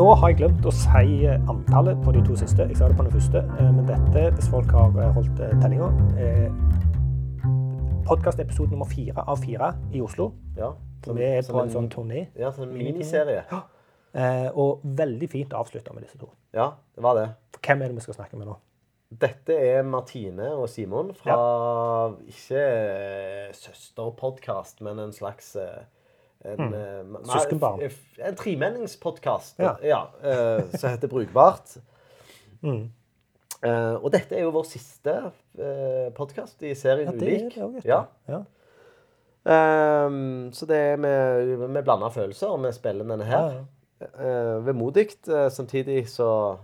nå har jeg glemt å si antallet på de to siste. Jeg sa det på den første. eh, Men dette, hvis folk har eh, holdt eh, tellinga Podkastepisode nummer fire av fire i Oslo. Ja. som, vi er på en sånn turné. Ja, som en miniserie. Eh, Og veldig fint avslutta med disse to. Ja, det var det. Hvem er det vi skal snakke med nå? Dette er Martine og Simon fra ikke eh, søsterpodkast, men en slags en, mm. ma- Søskenbarn. En tremenningspodkast Ja. eh, som heter Brukbart. Eh, og dette er jo vår siste uh, podkast i serien Ja, det er Ulik. det også. Ja. Ja. Um, så det er med, med blanda følelser vi spiller denne her. Ja, Uh, Vemodig, eh, samtidig så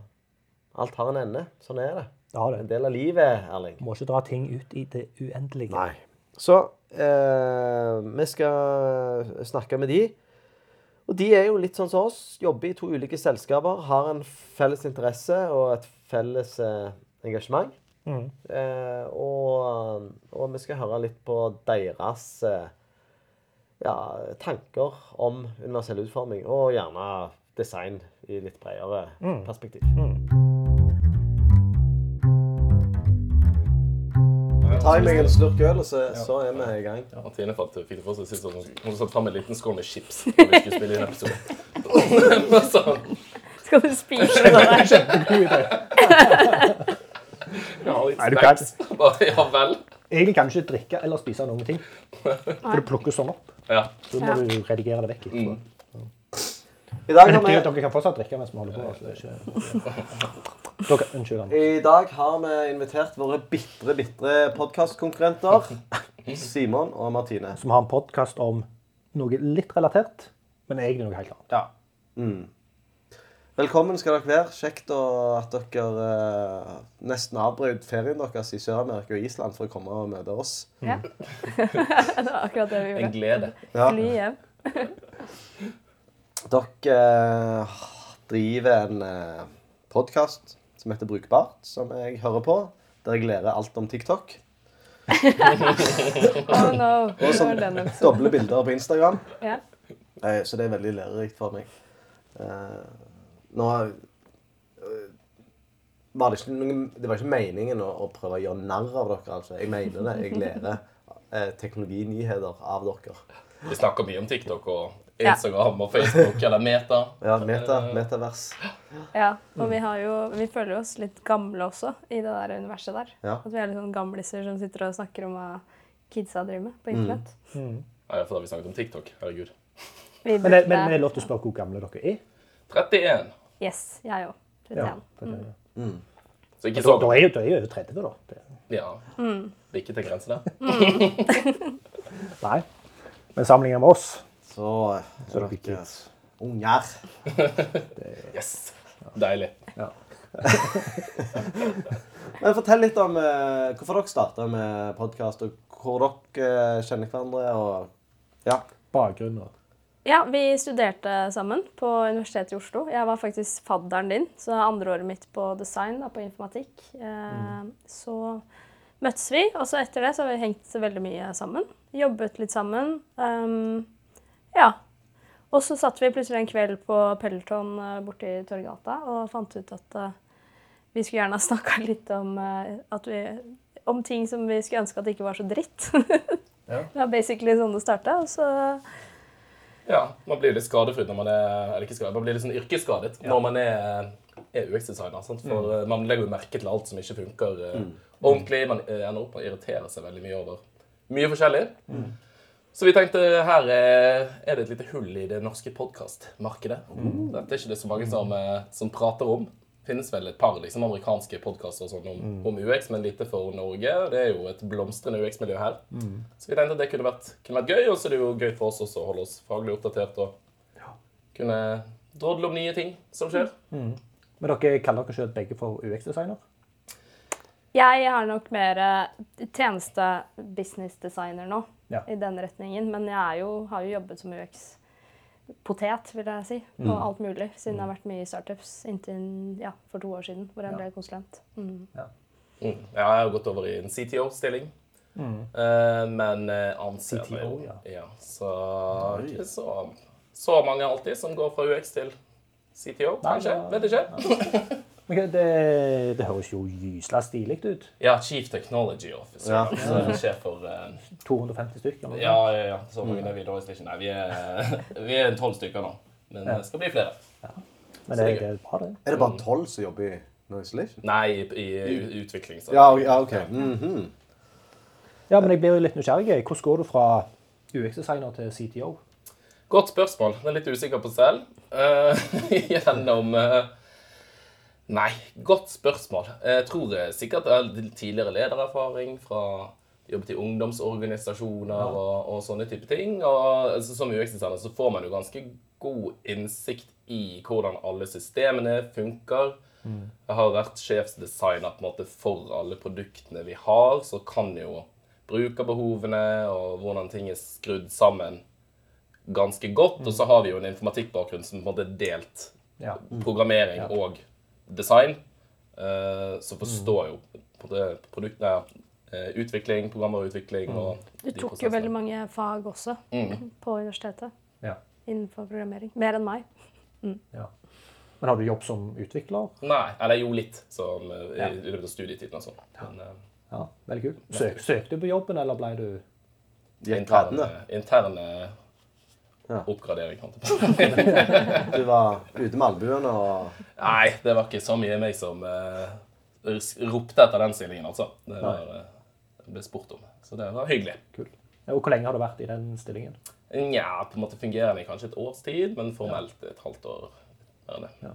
Alt har en ende. Sånn er det. Det En del av livet, Erling. Må ikke dra ting ut i det uendelige. Nei. Så eh, vi skal snakke med de. Og de er jo litt sånn som oss. Jobber i to ulike selskaper. Har en felles interesse og et felles eh, engasjement. Mm. Eh, og, og vi skal høre litt på deres eh, ja, tanker om universell utforming. Og gjerne design i litt bredere perspektiv. Ta i meg en slurk øl, og så, så er vi i gang. Ja, Tine fant, fikk det for seg sist sånn, hun satt fram en liten skål med chips når vi skulle spille inn episode. Sånn, Skal du spise det der? Kjempegod idé. ja, litt Nei, snacks. Ja vel. Egentlig kan du ikke drikke eller spise noen ting. For det plukkes sånn opp. Ja. Så må du redigere det vekk. etterpå. I dag har vi dere kan fortsatt drikke mens vi holder på. Altså. Dere, unnskyld. I dag har vi invitert våre bitre, bitre podkastkonkurrenter. Simon og Martine. Som har en podkast om noe litt relatert, men egentlig noe helt annet. Ja. Mm. Velkommen skal dere være. Kjekt at dere eh, nesten avbrøt ferien deres i Sør-Amerika og Island for å komme og møte oss. Ja. det var akkurat det vi gjorde. En glede. Ja. Fly hjem. Dere eh, driver en uh, podkast som heter Brukbart, som jeg hører på. Der jeg lærer alt om TikTok. Oh no. Og episoden. doble bilder på Instagram. Ja. Eh, Så det er veldig lærerikt for meg. Eh, Nå eh, var det, ikke noen, det var ikke meningen å, å prøve å gjøre narr av dere. altså. Jeg mener det. Jeg lærer eh, teknologinyheter av dere. Vi snakker mye om TikTok og. Instagram og Facebook eller Meta. Ja, meta, Metavers. ja. Og vi, har jo, vi føler oss litt gamle også i det der universet der. Ja. At vi er litt sånn gamliser som sitter og snakker om hva kidsa driver med på internett. Ja, for da har vi snakket om TikTok. Herregud. Vi Men, det, burde- men er det lov til å spørre hvor gamle dere er? 31. Yes, jeg òg. 31. for Mm. Så ikke så da er jo da er jo over 30, da. Det, Ja. Ikke til grensen det. nei. Men sammenlignet med oss, Så, så er er dere dere unger. Yes. Deilig. Men Fortell litt om eh, hvorfor dere starta med podkast, og hvor dere eh, kjenner hverandre. og ja. Bakgrunnen. Ja, vi studerte sammen på Universitetet i Oslo. Jeg var faktisk fadderen din, så andreåret mitt på design, da, på informatikk. Eh, Så møttes vi, og så etter det så har vi hengt veldig mye sammen. Jobbet litt sammen. Um, ja. Og så satt vi plutselig en kveld på Peloton eh, borti Torgata og fant ut at eh, vi skulle gjerne ha snakka litt om, eh, at vi, om ting som vi skulle ønske at det ikke var så dritt. Ja. Det var basically sånn det starta. Og så Ja, man blir litt skadefri når man er Eller ikke skadet, man blir litt sånn yrkesskadet når man er, er UX-designer. sant? For mm. man legger jo merke til alt som ikke funker mm. ordentlig. Man ender opp med å irritere seg veldig mye over mye forskjellig. Så vi tenkte her er, er det et lite hull i det norske podkastmarkedet. Dette er ikke det så mange som, eh, som prater om. Det finnes vel et par liksom, amerikanske podkaster om, om, om UX, men lite for Norge. Det er jo et blomstrende UX-miljø her. Så vi tenkte at det kunne vært, kunne vært gøy, og så er det jo gøy for oss også å holde oss faglig oppdatert og kunne drodle om nye ting som skjer. Men dere kaller dere selv begge for UX-designer? Jeg har nok mer tjeneste-business-designer nå, Ja. i den retningen. Men jeg er jo, har jo jobbet som UX-potet, vil jeg si, på alt mulig. Siden jeg har vært mye i startups inntil ja, for to år siden, hvor jeg ble konsulent. Mm. Mm. Ja, jeg har gått over i en CTO-stilling. Uh, men eh, anser meg jo CTO, ja. ja. Så ikke så, så mange alltid som går fra UX til CTO, Nei, kanskje? Vet ikke. Men det, det høres jo gysla stilig ut. Ja, Chief Technology Officer. Ja. Så er sjef for uh, 250 stykker. Ja, ja, ja. Så mange er vi da ikke. Nei, vi er, vi er en tolv stykker nå. Men det skal bli flere. Ja. Men det, det er bra, det. Er det bare tolv som jobber i No Isolation? Nei, i, i utvikling. Så. Ja, ja OK. -hmm. Ja, men jeg blir jo litt nysgjerrig. Hvordan går du fra UX-designer til CTO? Godt spørsmål. Jeg er litt usikker på selv. Uh, gjennom eh, Nei, godt spørsmål. Jeg tror sikkert tidligere ledererfaring fra jobbet i ungdomsorganisasjoner og, og sånne type ting. Og altså, som UX-designer så får man jo ganske god innsikt i hvordan alle systemene funker. Jeg har vært sjefsdesigner på en måte for alle produktene vi har, så kan jo brukerbehovene og hvordan ting er skrudd sammen ganske godt. Og så har vi jo en informatikkbakgrunn som på en måte er delt Ja. programmering og design. Eh, så forstår jo på det produkt, nei, eh, utvikling, programmerutvikling og Du tok tok jo veldig mange fag også Mm. på universitetet Ja. innenfor programmering. Mer enn meg. ja. Men har du jobb som utvikler? Nei, eller jo litt som, eh, Ja. i, i løpet av studietiden og sånn. Men eh, Ja, veldig kult. Søk, søkte du på jobben, eller ble du interne, interne Ja. oppgradering. Du var ute med albuene og Nei, det var ikke så mye meg som uh, ropte etter den stillingen, altså. Det var, uh, ble spurt om. Så det var hyggelig. Kul. Og hvor lenge har du vært i den stillingen? Nja, på en måte fungerende i kanskje et års tid, men formelt et halvt år. Er det. Ja.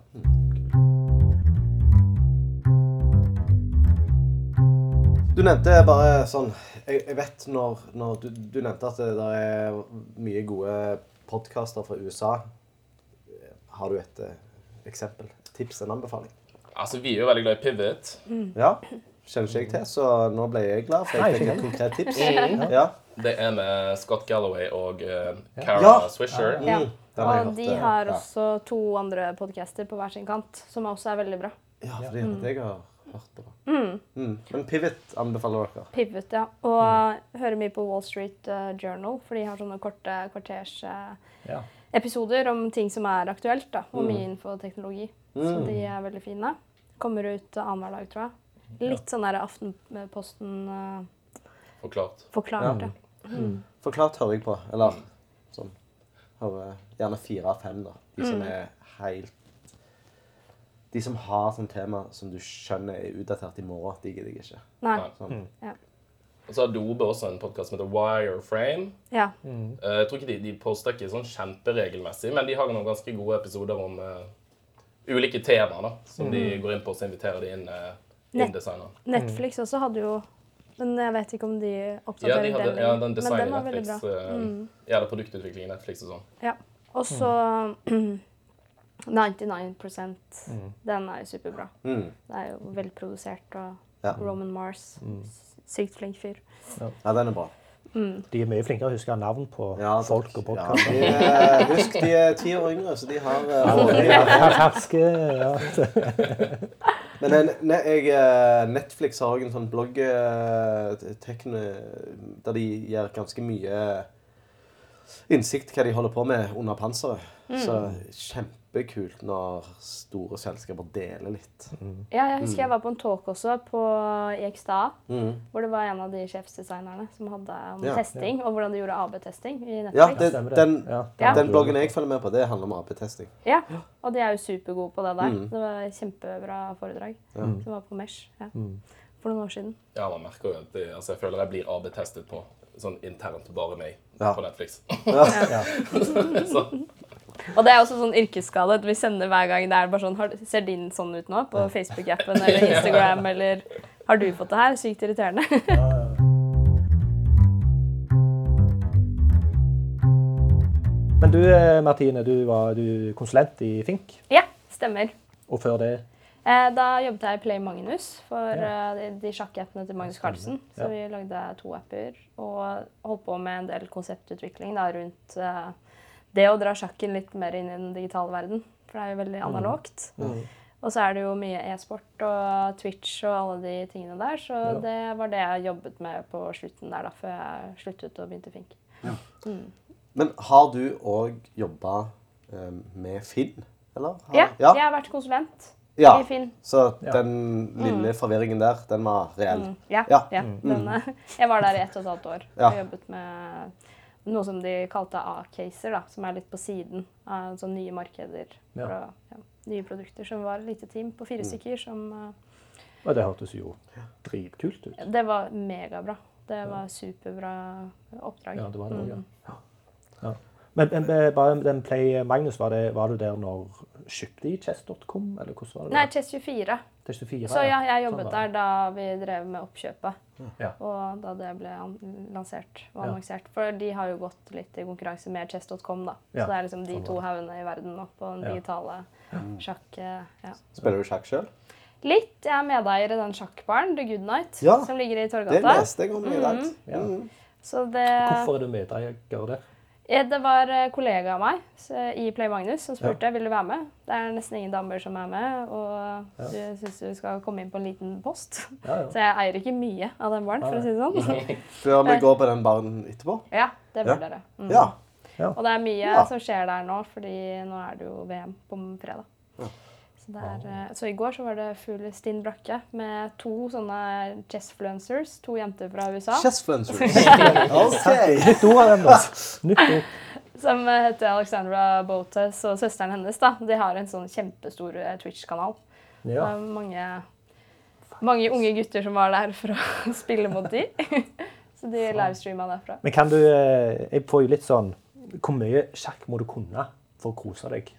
Du nevnte bare sånn Jeg, jeg vet når, når du, du nevnte at det der er mye gode podkaster fra USA. Har du et eh, eksempel? Tips? En anbefaling? Altså, vi er jo veldig glad i Pivot. Ja. Kjenner ikke jeg til, så nå ble jeg glad, for jeg fikk et konkret tips. Mm. Ja. Det er med Scott Galloway og uh, Cara Ja. Swisher. Mm. Ja. Har Og de eh, har ja. også to andre podcaster på hver sin kant, som også er veldig bra. Ja, for det er det jeg har hørt på. Mm. Men Pivot anbefaler dere. Pivot, ja. Og hører mye på Wall Street eh, Journal, for de har sånne korte kvarters eh, Ja. episoder om ting som er aktuelt, da, og Mm. mye infoteknologi. Så de er veldig fine. Kommer ut uh, annenhver dag, tror jeg. Litt sånn der Aftenposten uh, Forklart. forklart. Ja. Ja. Forklart hører jeg på. Eller sånn Hører gjerne fire av fem, da. De som er helt De som har sånn tema som du skjønner er utdatert i morgen, de gidder jeg ikke. Nei. Sånn. Mm. Ja. Og så har Dobe også en podkast som heter Wireframe. ja. Mm. jeg tror ikke de, de poster ikke sånn kjemperegelmessig, men de har noen ganske gode episoder om uh, ulike temaer da, som de går inn på, og så inviterer de inn, uh, Nett- Net. Netflix også hadde jo Men jeg vet ikke om de Ja, oppdaterer de hadde, den. ja, den designen design i Netflix. bra. Mm. eh, Ja, det er produktutvikling i Netflix og sånn. Ja. Og så 99% Den er jo superbra. Mm. Det er jo velprodusert og Ja. Roman Mars. Sykt flink fyr. ja, den er bra. De er mye flinkere til å huske navn på Ja, folk og Ja, podkaster. de er, husk, de er ti år yngre, så de har eh, Ja, ferske ja. Men jeg, jeg, eh, Netflix har også en sånn blogg eh, tekne, der de gjør ganske mye innsikt hva de holder på med under panseret. Så kjempekult når store selskaper deler litt. Ja, jeg husker jeg var på en talk også på EXTA, Mm. hvor det var en av de sjefsdesignerne som hadde om Ja. testing, og hvordan de gjorde AB-testing i Ja, Netflix. det, det. den, Ja. Ja. den bloggen jeg følger med på, det handler om AB-testing. Ja, og de er jo supergode på det der. Mm. Det var et kjempebra foredrag Ja. som var på Mesh ja. for noen år siden. Ja, man merker jo at det, altså jeg føler jeg blir AB-testet på sånn internt bare meg Ja. på Netflix. Ja. så, Og det er også sånn yrkesskade. Vi sender hver gang det er bare sånn Ser din sånn ut nå på Facebook-appen eller Instagram, eller Har du fått det her? Sykt irriterende. Men du eh, Martine, du var du konsulent i Fink. ja, stemmer. Og før det Eh, da jobbet jeg i Play Magnus for Ja. eh, de, de sjakkappene til Magnus Carlsen. Så vi lagde to apper og holdt på med en del konseptutvikling da, rundt det å dra sjakken litt mer inn i den digitale verden. For det er jo veldig analogt. Og så er det jo mye e-sport og Twitch og alle de tingene der. Så Ja. det var det jeg jobbet med på slutten der, da, før jeg sluttet og begynte i Fink. Men har du òg jobba um, med Finn? Eller? Har- Ja, ja. jeg har vært konsulent ja. i Finn. Så Ja. den lille forvirringen der, den var reell. Mm, ja. Ja. ja. Den, eh, jeg var der i ett og et halvt år Ja. og jobbet med noe som de kalte A-caser, som er litt på siden av sånne nye markeder. Ja. For ja, nye produkter, som var et lite team på Mm. fire stykker. som... uh, Og det hørtes jo dritkult ut. Det var megabra. Det var superbra oppdrag. Ja, det var det også, ja. Mm. Ja. Men, men eh, bare den Play Magnus, var, det, var du der når kjøpte i chess.com, eller hvordan var det? Nei, Chess24. Chess24 Så ja, jeg Sånn jobbet sånn der da vi drev med oppkjøpet. Ja. Og da det ble lansert og Ja. annonsert. For de har jo gått litt i konkurranse med chess.com, da. Ja, Så det er liksom de sånn to haugene i verden nå på den Ja. digitale sjakk... eh, Ja. Spiller du sjakk sjøl? Litt. Jeg er medeier i den sjakkbaren, The Good Night, Ja, som ligger i Det Torgata. leste jeg om i dag. Ja. Mm. Så det Hvorfor er du medeier der? Ja, Det var eh, kollega av meg i Play Magnus som spurte vil du være med. Det er nesten ingen damer som er med, og du syns du skal komme inn på en liten post. Ja, ja. Så jeg eier ikke mye av den baren, for å si det sånn. Før vi gå på den baren etterpå? Ja, det Ja. bør dere. Mm. Ja. Og det er mye Ja. som skjer der nå, fordi nå er det jo VM på fredag. Så, er, eh, så i går så var det full stinn brakke med to sånne chessfluencers, to jenter fra USA, Chessfluencers. OK. Som eh, heter Alexandra Botes og søsteren hennes. da. De har en sånn kjempestor eh, Twitch-kanal. Ja. mange, mange unge gutter som var der for å spille mot de. Så de livestreama derfra. Men kan du eh, Jeg får jo litt sånn Hvor mye sjakk må du kunne for å kose deg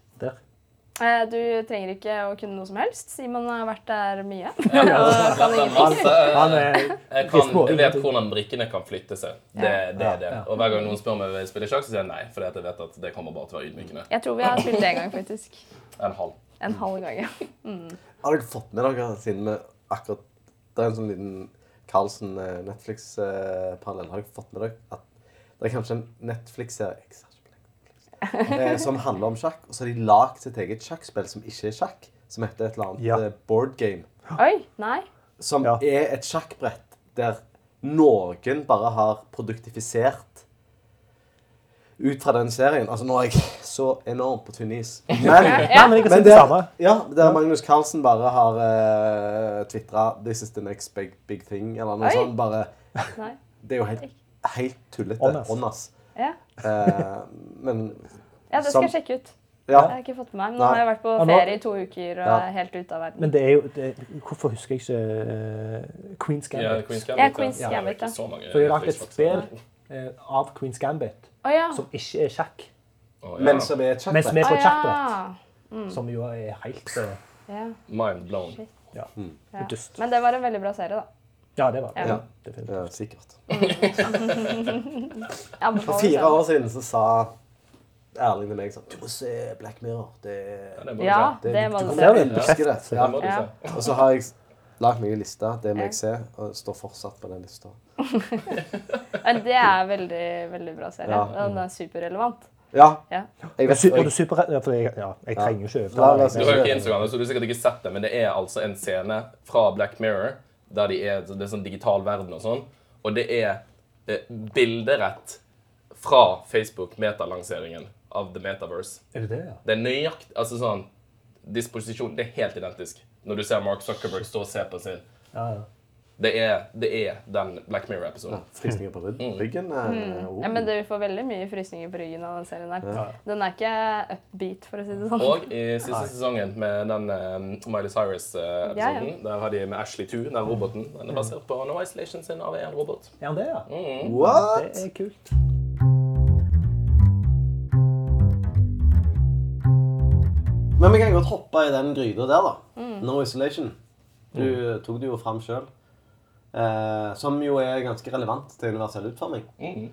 Du trenger ikke å kunne noe som helst. Simon har vært der mye. og kan ingenting. Han er jeg, kan, jeg vet hvordan brikkene kan flytte seg. Det, det er det. Og hver gang noen spør om jeg vil spille sjakk, så sier jeg nei. For jeg vet at det kommer bare til å være ydmykende. Jeg tror vi har spilt det en gang, faktisk. En halv. En halv gang. ja. Har dere fått med dere, siden vi akkurat Det er en sånn liten Carlsen eh, Netflix-parallell. Har dere fått med dere at det er kanskje en Netflix-serie jeg ser ikke på Netflix, eh, som handler om sjakk, og så har de lagd sitt eget sjakkspill som ikke er sjakk, som heter et eller annet Ja. eh, board game. Oi, nei. Som Ja. er et sjakkbrett der noen bare har produktifisert ut fra den serien. Altså, nå er jeg så enormt på tynn is. Men ja, men men det der, ja, der Magnus Carlsen bare har uh, tvitra 'This is the next big, big thing', eller noe Oi. sånt. Bare, nei. det er jo helt, helt tullete. Åndas. Ja. Eh, men ja, det skal jeg sjekke ut. ja. Det har jeg ikke fått med meg. Nå Nei. har jeg vært på ferie i to uker og Ja. er helt ute av verden. Men det er jo det, Hvorfor husker jeg ikke uh, Queen's Ja, Gambit? Queen's Ja, Gambit. Queen's Gambit, ja. så mange For vi har lagt et spill faktisk. eh, av Queen's Gambit oh, ja. som ikke er sjakk, Oh, ja. Men som er et men som er sjakkbrett. på et sjakkbrett. Som jo er helt uh, ja. Mind blown. Ja, Ja. Men det var en veldig bra serie, da. Ja, det var det. Ja. Definitivt. Ja, sikkert. For fire år siden så sa Erling til meg sånn Du må se Black Mirror. Det, Ja, det må du Ja, se. det du se. det. Det Ja. Ja. Og så har jeg lagt meg en liste. Det må jeg se. Og står fortsatt på den lista. Det er veldig, veldig bra serie. Den er superrelevant. Ja. Ja. Jeg vet, jeg, super, ja, jeg, ja, jeg trenger jo ikke oss- Du har jo ikke Instagram, så du har sikkert ikke sett det, men det er altså en scene fra Black Mirror der de er, det er sånn digital verden og sånn, og det er eh, bilderett fra Facebook-metalanseringen av The Metaverse. Er det det, ja? Det er nøyaktig altså sånn, disposisjon, det er helt identisk. Når du ser Mark Zuckerberg stå og se på sin, ja, ja. Det er, det er den Black Mirror-episoden. Frysninger på ryggen. Mm. oh. Ja, men du får veldig mye frysninger på ryggen av den serien der. Ja. Den er ikke upbeat, for å si det sånn. Og i siste sesongen med den uh, Miley Cyrus-episoden, Ja, ja. der har de med Ashley 2, den roboten. Den er basert på No Isolation sin av en robot. Han det, ja? Mm. What? Det er kult. Men vi kan godt hoppe i den gryta der, da. Mm. No Isolation. Du tok det jo fram sjøl. Eh, som jo er ganske relevant til universell utforming. Mm.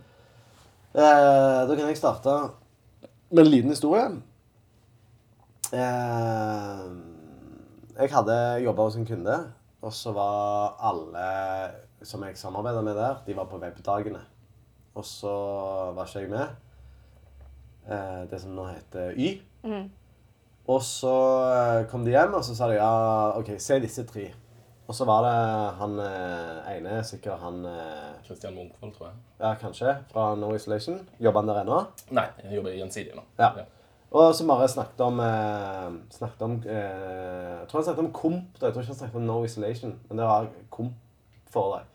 Eh, da kan jeg starte med en liten historie. Eh, jeg hadde jobba hos en kunde, og så var alle som jeg samarbeida med der, de var på webdagene. Og så var ikke jeg med. Eh, det som nå heter Y. Og så eh, kom de hjem, og så sa de ja, OK, se disse tre. Og så var det han eh, ene, sikkert han eh, Christian Munkvold, tror jeg. Ja, kanskje, fra No Isolation. Jobber han der ennå? Nei, jeg jobber i Gjensidige nå. Ja. Og så bare snakket om eh, Snakket om eh, Jeg tror han snakket om komp. da. Jeg tror ikke han snakket om No Isolation, men det var komp foredrag.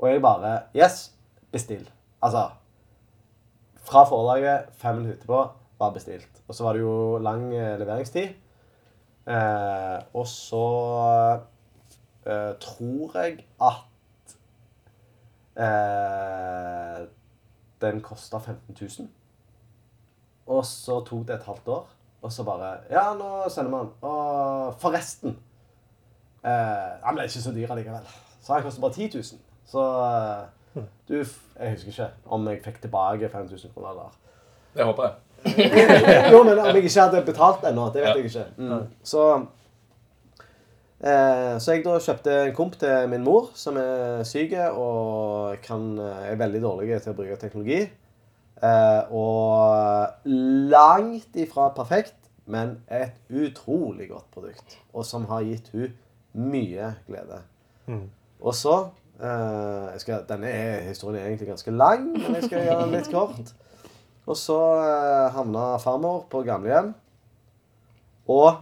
Og jeg bare Yes, bestill. Altså Fra foredraget, fem minutter etterpå, var bestilt. Og så var det jo lang eh, leveringstid. Eh, og så eh, tror jeg at uh, den kosta 15 000. Og så tok det et halvt år. Og så bare Ja, nå sender vi den. Og forresten eh, Han ble ikke så dyr allikevel. Så han koster bare 10 000. Så eh, du Jeg husker ikke om jeg fikk tilbake 5000 kroner eller Det håper jeg. jo, men om jeg ikke hadde betalt ennå, det vet Ja. jeg ikke. Mm. Så, eh, så jeg da kjøpte en komp til min mor, som er syk og kan, er veldig dårlig til å bruke teknologi. Eh, og langt ifra perfekt, men et utrolig godt produkt. Og som har gitt hun mye glede. Og så eh, skal, Denne historien er egentlig ganske lang, men jeg skal gjøre den litt kort. Og så eh, havna farmor på gamlehjem. Og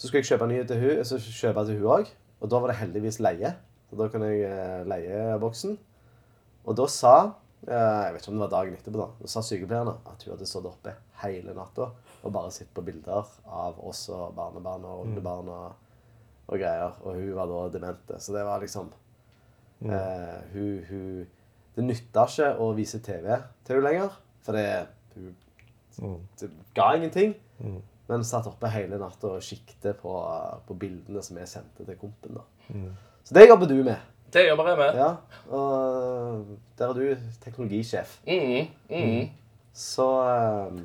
så skulle jeg kjøpe nye til hun, så kjøpe til hun òg. Og da var det heldigvis leie. Så da kunne jeg eh, leie boksen. Og da sa eh, Jeg vet ikke om det var dagen etterpå, da. Da sa sykepleierne at hun hadde stått oppe hele natta og bare sett på bilder av oss og barnebarn og oldebarn og, og greier. Og hun var da demente. Så det var liksom eh, hun, hun Det nytta ikke å vise TV til hun lenger. For det, hun, det ga ingenting. Men satt oppe hele natta og kikket på, på bildene som jeg sendte til kompen. da. Så det jobber du med. Det jobber jeg med. Ja, og der er du teknologisjef. Mm, mm. Så um...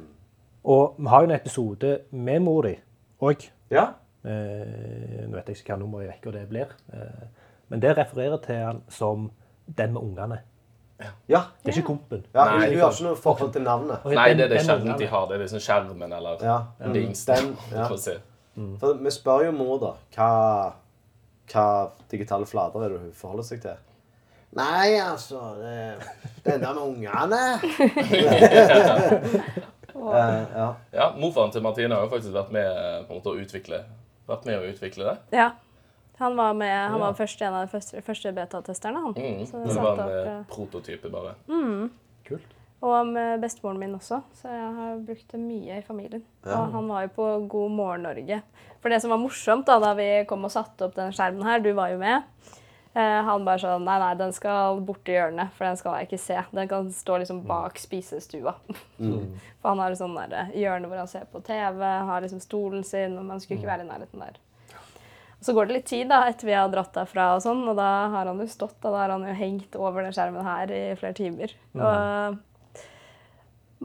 Og vi har jo en episode med mor di òg. ja. Eh, nå vet jeg ikke hva nummer i uka det blir. Eh, men det refererer til han som den med ungene. Ja. Det er ikke kompen. ja Nei. hun har ikke noe forhold til navnet. Nei, det er det den sjelden de har. Det er liksom skjermen eller Ja. dings. Den, ja. For si. For vi spør jo mor, da, hva, hva digitale flater er det hun forholder seg til? Nei, altså det, Den der med ungene Eh, ja. Ja, Morfaren til Martine har jo faktisk vært med eh, på en måte å utvikle, vært med å utvikle det. Ja. Han var, med, han Ja. var først en av de første, første betatesterne, han. Mm. Så Det var en opp, eh, prototype, bare. Kult. Og med bestemoren min også, så jeg har brukt det mye i familien. Og han var jo på God morgen Norge. For det som var morsomt da, da vi kom og satte opp den skjermen her, du var jo med, eh, han bare sånn Nei, nei, den skal bort i hjørnet, for den skal jeg ikke se. Den kan stå liksom bak spisestua. for han har et sånn der hjørne hvor han ser på TV, har liksom stolen sin, og man skulle ikke være i nærheten der. Så går det litt tid da, etter vi har dratt derfra, og sånn, og da har han jo stått og da har han jo hengt over den skjermen her i flere timer. Og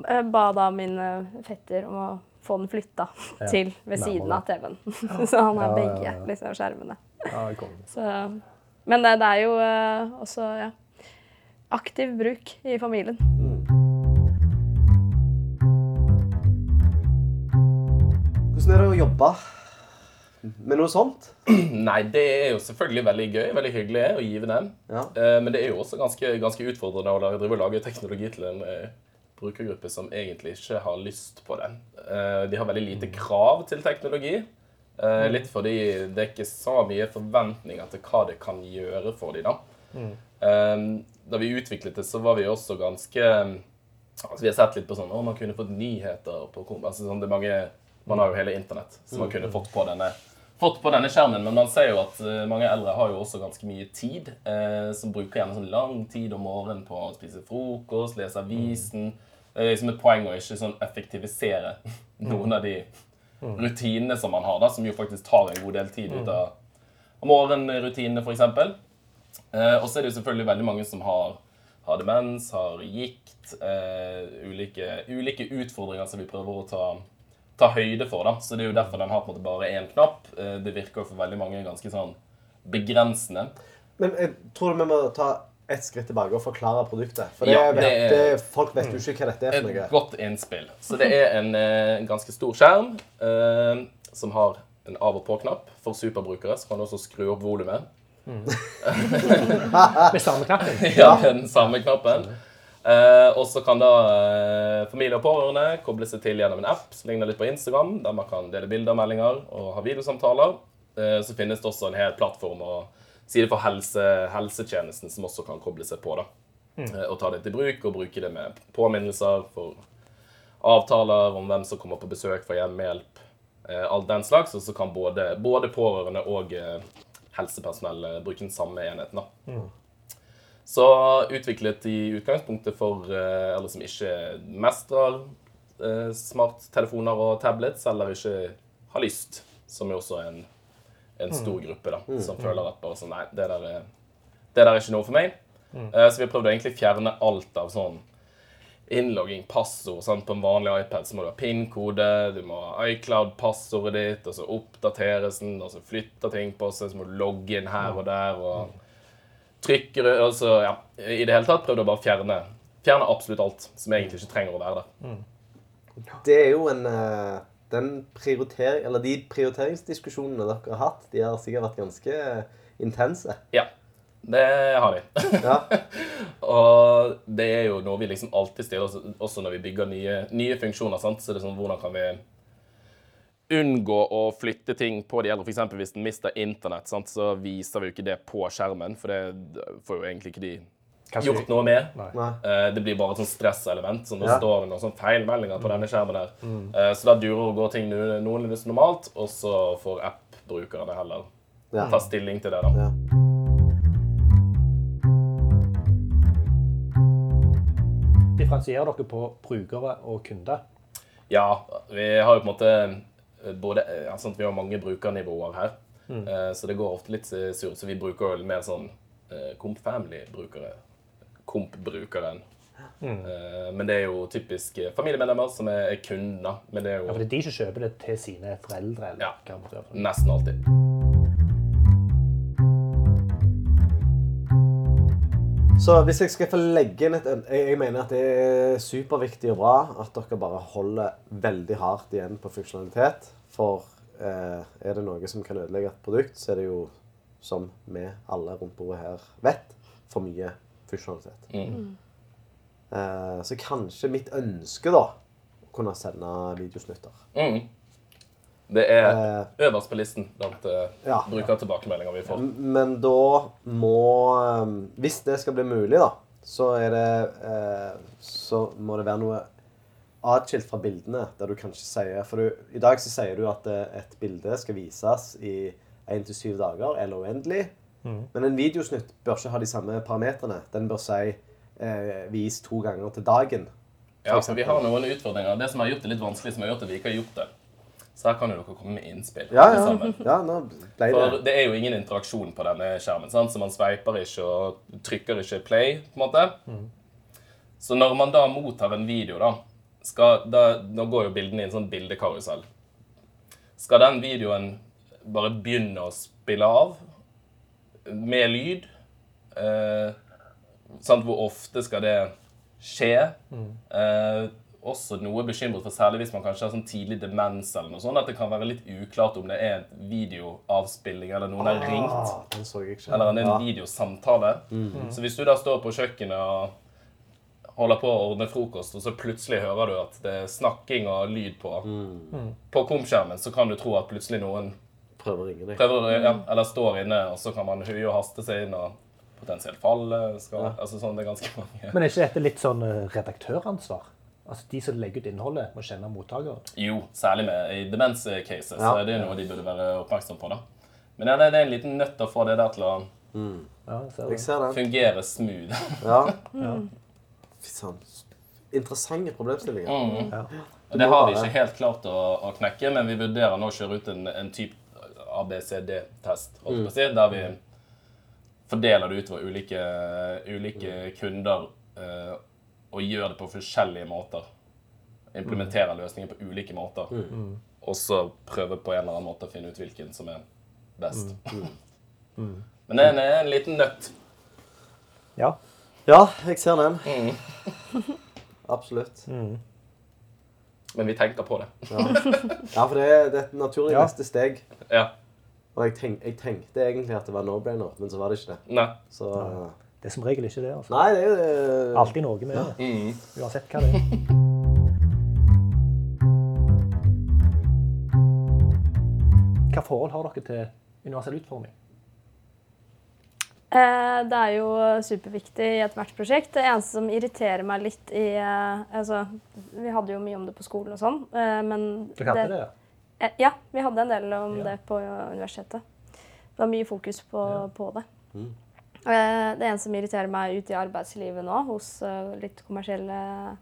jeg ba da min eh, fetter om å få den flytta Ja, til ved siden av TV-en. så han har Ja, ja, begge ja. liksom, skjermene. Ja. Så, men det, det er jo eh, også ja, aktiv bruk i familien. Hvordan er det å jobbe med noe sånt? Nei, det er jo selvfølgelig veldig gøy, veldig hyggelig og givende. Ja. Eh, Men det er jo også ganske, ganske utfordrende å drive og lage teknologi til en eh, brukergruppe som egentlig ikke har lyst på det. Eh, De har veldig lite krav til teknologi. eh, Litt fordi det er ikke så mye forventninger til hva det kan gjøre for dem. Da. Eh, da vi utviklet det, så var vi også ganske altså Vi har sett litt på sånn Å, man kunne fått nyheter på altså sånn, det er mange, Man har jo hele internett som man kunne fått på denne fått på denne skjermen, men man ser jo at eh, mange eldre har jo også ganske mye tid. Eh, som bruker gjerne sånn lang tid om morgenen på å spise frokost, lese avisen. Det er liksom et poeng å ikke sånn effektivisere noen av de rutinene som man har, da, som jo faktisk tar en god del tid ut av av morgenrutinene, f.eks. Eh, og så er det jo selvfølgelig veldig mange som har, har demens, har gikt, eh, ulike, ulike utfordringer som vi prøver å ta, ta høyde for. da. Så det er jo derfor den har på en måte bare én knapp. Eh, det virker for veldig mange ganske sånn begrensende. Men jeg tror vi må ta ett skritt tilbake og forklare produktet. For det, Ja, vet, det er- det, folk vet jo ikke hva dette er for noe. Et godt innspill. Så det er en en ganske stor skjerm eh, som har en av- og på-knapp. For superbrukere så kan du også skru opp volumet. Med samme knappen. Ja, den samme knappen. Eh, og så kan da eh, familie og pårørende koble seg til gjennom en app som ligner litt på Instagram, der man kan dele bilder, meldinger og ha videosamtaler. Eh, så finnes det også en hel plattform og side for helse, helsetjenesten som også kan koble seg på. da. Mm. og ta det til bruk, og bruke det med påminnelser for avtaler om hvem som kommer på besøk for hjemmehjelp. Eh, alt den slags. Og så kan både, både pårørende og eh, helsepersonell eh, bruke den samme enheten. da. Så utviklet i utgangspunktet for eh, alle som ikke mestrer eh, smarttelefoner og tablets, eller ikke har lyst, som jo også er en, en stor gruppe da, som føler at bare sånn, nei, det der, er, det der er ikke noe for meg. Eh, så vi har prøvd å egentlig fjerne alt av sånn innlogging, passord. Sant? På en vanlig iPad så må du ha PIN-kode, du må ha iCloud-passordet ditt, og så oppdateres den, og så flytter ting på seg, så må du logge inn her og der, og trykker altså, ja, I det hele tatt prøvde å bare fjerne, fjerne absolutt alt som egentlig ikke trenger å være der. Det er jo en eh, den prioritering, eller De prioriteringsdiskusjonene dere har hatt, de har sikkert vært ganske intense. Ja, det har de. Ja. Og det er jo noe vi liksom alltid stiller oss også når vi bygger nye, nye funksjoner. sant? Så det er sånn, hvordan kan vi unngå å flytte ting på de eldre? F.eks. hvis den mister internett, sant? så viser vi jo ikke det på skjermen. For det får jo egentlig ikke de gjort noe med. Nei. Eh, Det blir bare et sånn stresselement. Så nå Ja. står det noen sånn feilmeldinger på denne skjermen der. Uh, Så da durer og går ting no- noenlunde som normalt, og så får app-brukerne heller Ja. ta stilling til det, da. Ja. Differensierer dere på brukere og kunder? Ja, vi har jo på en måte både ja, sant, Vi har mange brukernivåer her, eh, så det går ofte litt surt. Så vi bruker jo mer sånn eh, Comp Family-brukere. Comp-brukeren. Mm. men det er jo typisk eh, familiemedlemmer som er, er kunder. Men det er Ja, jo for det er de som kjøper det til sine foreldre? eller Ja. nesten alltid. Så hvis jeg skal få legge inn et jeg, jeg mener at det er superviktig og bra at dere bare holder veldig hardt igjen på funksjonalitet. For eh, er det noe som kan ødelegge et produkt, så er det jo, som vi alle rundt bordet her vet, for mye funksjonalitet. Mm. Eh, så kanskje mitt ønske, da, å kunne sende videosnutter. Mm. Det er Eh, øverst på listen blant eh, Ja. brukertilbakemeldinger vi får. Men da må um, Hvis det skal bli mulig, da, så er det eh, Så må det være noe atskilt fra bildene, der du kanskje sier For du, i dag så sier du at eh, et bilde skal vises i én til syv dager eller uendelig. Men en videosnutt bør ikke ha de samme parametrene. Den bør si eh, vis to ganger til dagen. Ja, for vi har noen utfordringer. Det som har gjort det litt vanskelig, som har gjort at vi ikke har gjort det. Så her kan jo dere komme med innspill. Ja, ja. sammen. ja nå ble For det det er jo ingen interaksjon på denne skjermen, sant? så man sveiper ikke og trykker ikke play. på en måte. Så når man da mottar en video, da, skal, da Nå går jo bildene i en sånn bildekarusell. Skal den videoen bare begynne å spille av med lyd? Eh, sant? Hvor ofte skal det skje? Eh, også noe bekymret for, særlig hvis man kanskje har sånn tidlig demens, eller noe sånt, at det kan være litt uklart om det er en videoavspilling, eller noen har ringt. ah, Den så jeg ikke. Eller en Ja. videosamtale. Så hvis du da står på kjøkkenet og holder på å ordne frokost, og så plutselig hører du at det er snakking og lyd på, på komskjermen, så kan du tro at plutselig noen Prøver å ringe deg. prøver, ja, eller står inne, og så kan man høye og haste seg inn og potensielt falle. Skal, altså sånn, det er ganske mange. Men er ikke dette litt sånn eh, redaktøransvar? Altså De som legger ut innholdet, må kjenne mottakeren. Jo, særlig med i demens-cases, så Det er det noe de burde være oppmerksom på. da. Men ja, det det er en liten nøtt å få det der til å Ja, jeg ser det. fungere smooth. Ja. ja. Interessante problemstillinger. Mm. Ja. Og det har vi ikke helt klart å, å knekke, men vi vurderer nå å kjøre ut en, en type ABCD-test, si, der vi fordeler det utover ulike, ulike kunder eh, og gjør det på forskjellige måter. Implementerer løsninger på ulike måter. Og så prøve på en eller annen måte å finne ut hvilken som er best. Men det er en, en liten nøtt. Ja. Ja, jeg ser den. Absolutt. Men vi tenker på det. Ja, for det er, det er et naturlig Ja. neste steg. Ja. Og jeg, tenk, jeg tenkte egentlig at det var no-brainer, men så var det ikke det. Nei. Så Det er som regel ikke det. altså. Nei, det er jo Alltid noe med det. Mm. Uansett hva det er. Hva forhold har dere til universell utforming? Eh, Det er jo superviktig i ethvert prosjekt. Det eneste som irriterer meg litt i eh, Altså, vi hadde jo mye om det på skolen og sånn, eh, men Du hadde det? ja? Ja, vi hadde en del om Ja. det på universitetet. Det var mye fokus på, Ja. på det. Mm. Eh, Det ene som irriterer meg ute i arbeidslivet nå, hos eh, litt kommersielle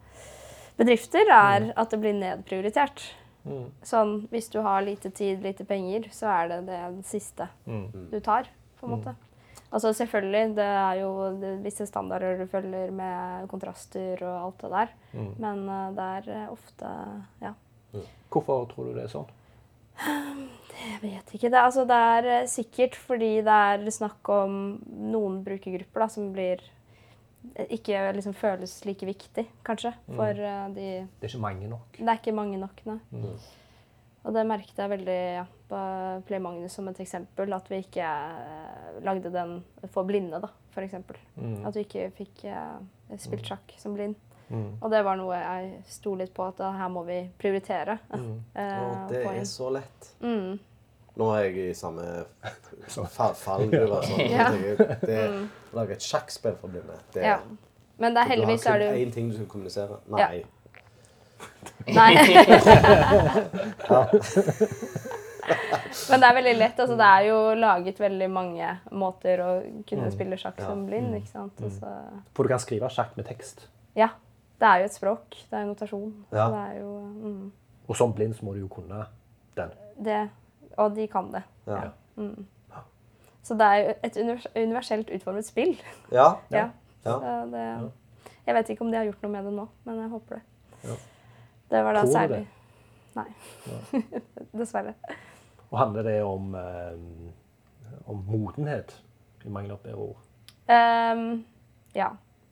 bedrifter, er at det blir nedprioritert. Mm. Sånn, hvis du har lite tid, lite penger, så er det det siste Mm. du tar, på en måte. Altså selvfølgelig, det er jo visse standarder du følger med kontraster og alt det der, Mm. men eh, det er eh, ofte Ja. Hvorfor tror du det er sånn? Jeg vet ikke. Det, altså, det er eh, sikkert fordi det er snakk om noen brukergrupper da, som blir eh, ikke liksom føles like viktig, kanskje, for eh, de Det er ikke mange nok. Det er ikke mange nok, nei. Mm. Og det merket jeg veldig ja, på Play Magnus som et eksempel, at vi ikke lagde den for blinde, da, eksempel. Mm. At vi ikke fikk eh, spilt sjakk som blind. Mm. Og det var noe jeg sto litt på, at her må vi prioritere. Mm. eh, Og det er så lett. Mm. Nå er jeg i samme fa- fallgruve. Sånn. Ja. Det Å lage et sjakkspill for blinde det, Ja. Men det er heldigvis Du har er kun det jo én ting du skal kommunisere. Ja. Nei. Nei. Men det er veldig lett. altså Det er jo laget veldig mange måter å kunne Mm. spille sjakk som blind. ikke sant? Altså, For du kan skrive sjakk med tekst. ja. Det er jo et språk. Det er jo notasjon. Ja. Så det er jo mm, Og som blind så må du jo kunne den. det. Og de kan det. Ja. Mm. Så det er jo et universelt utformet spill. Ja. Ja. Ja. Det, jeg vet ikke om de har gjort noe med det nå, men jeg håper det. Ja. Det var da Tror særlig det? Nei. Dessverre. Og handler det om, eh, om modenhet i mangel av bedre ord? Um, ja,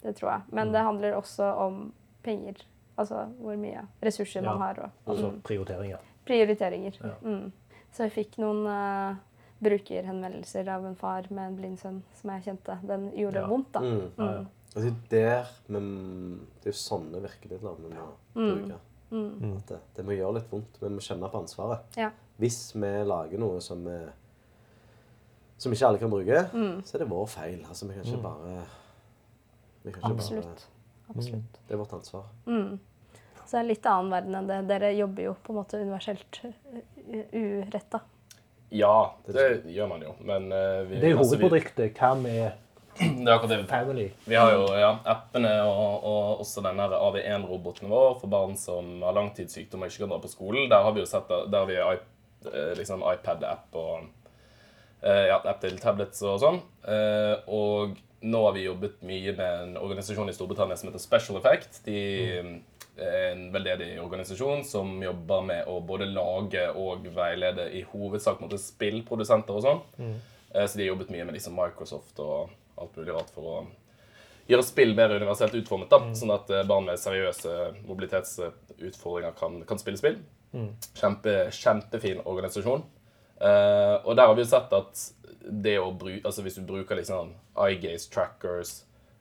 det tror jeg. Mm. Men det handler også om penger. Altså hvor mye ressurser man har. Og Altså mm, prioriteringer. prioriteringer. Ja. Mm. Så jeg fikk noen uh, brukerhenvendelser av en far med en blind sønn som jeg kjente. Den gjorde Ja. vondt, da. Mm. Ja, ja. Mm. Det er der men, Det er jo sånne virkemidler vi må bruke. Mm. At det, det må gjøre litt vondt. Vi må kjenne på ansvaret. Ja. Hvis vi lager noe som som ikke alle kan bruke, Mm. så er det vår feil. Altså, vi kan ikke bare Absolutt. Bare, Absolutt. det er vårt ansvar. Mm. Så det er en litt annen verden enn det. Dere jobber jo på en måte universelt uh, uretta. Ja, det gjør man jo. Men uh, vi, Det er jo altså, hovedproduktet. Hva med Det er akkurat det vi family? Vi har jo ja, appene og, og også den der AV1-roboten vår for barn som har langtidssykdom og ikke kan dra på skolen. Der har vi jo sett der har vi iP- eh, liksom iPad-app og eh, ja, app til tablets og sånn. Eh, og nå har vi jobbet mye med en organisasjon i Storbritannia som heter Special Effect. De er en veldedig organisasjon som jobber med å både lage og veilede i hovedsak mot spillprodusenter og sånn. Mm. Så de har jobbet mye med liksom Microsoft og alt mulig rart for å gjøre spill mer universelt utformet. da, Sånn at eh, barn med seriøse mobilitetsutfordringer kan, kan spille spill. Kjempe, kjempefin organisasjon. Eh, og der har vi jo sett at det å bruke Altså hvis du bruker liksom eye-gaze trackers,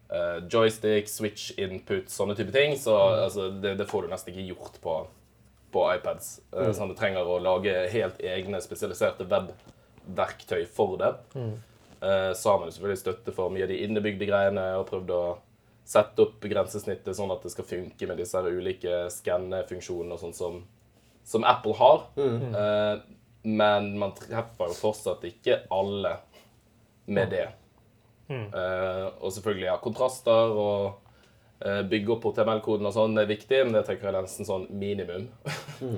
uh, joystick, switch input, sånne type ting, så altså, det, det får du nesten ikke gjort på, på iPads. Eh, sånn at du trenger å lage helt egne spesialiserte webverktøy for det. Eh, så har man selvfølgelig støtte for mye av de innebygde greiene og prøvd å sette opp grensesnittet sånn at det skal funke med disse ulike skannefunksjonene og sånn som, som Apple har. Eh, men man treffer jo fortsatt ikke alle med det. Eh, og selvfølgelig, ja, kontraster og uh, bygge opp HTML-koden og sånn er viktig, men det tenker jeg er nesten sånn minimum.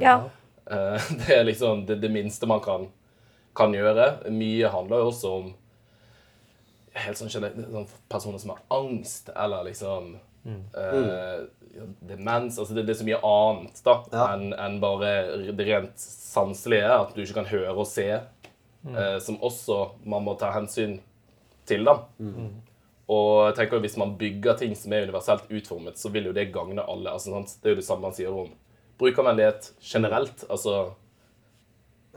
Ja. uh, det er liksom det, det minste man kan, kan gjøre. Mye handler jo også om helt sånn sånn personer som har angst, eller liksom eh, ja, demens. Altså det, det er så mye annet da, Ja. enn en bare det rent sanselige. At du ikke kan høre og se. eh, som også man må ta hensyn til. da. Og jeg tenker Hvis man bygger ting som er universelt utformet, så vil jo det gagne alle. altså sant? Det er jo det samme man sier om brukervennlighet generelt. altså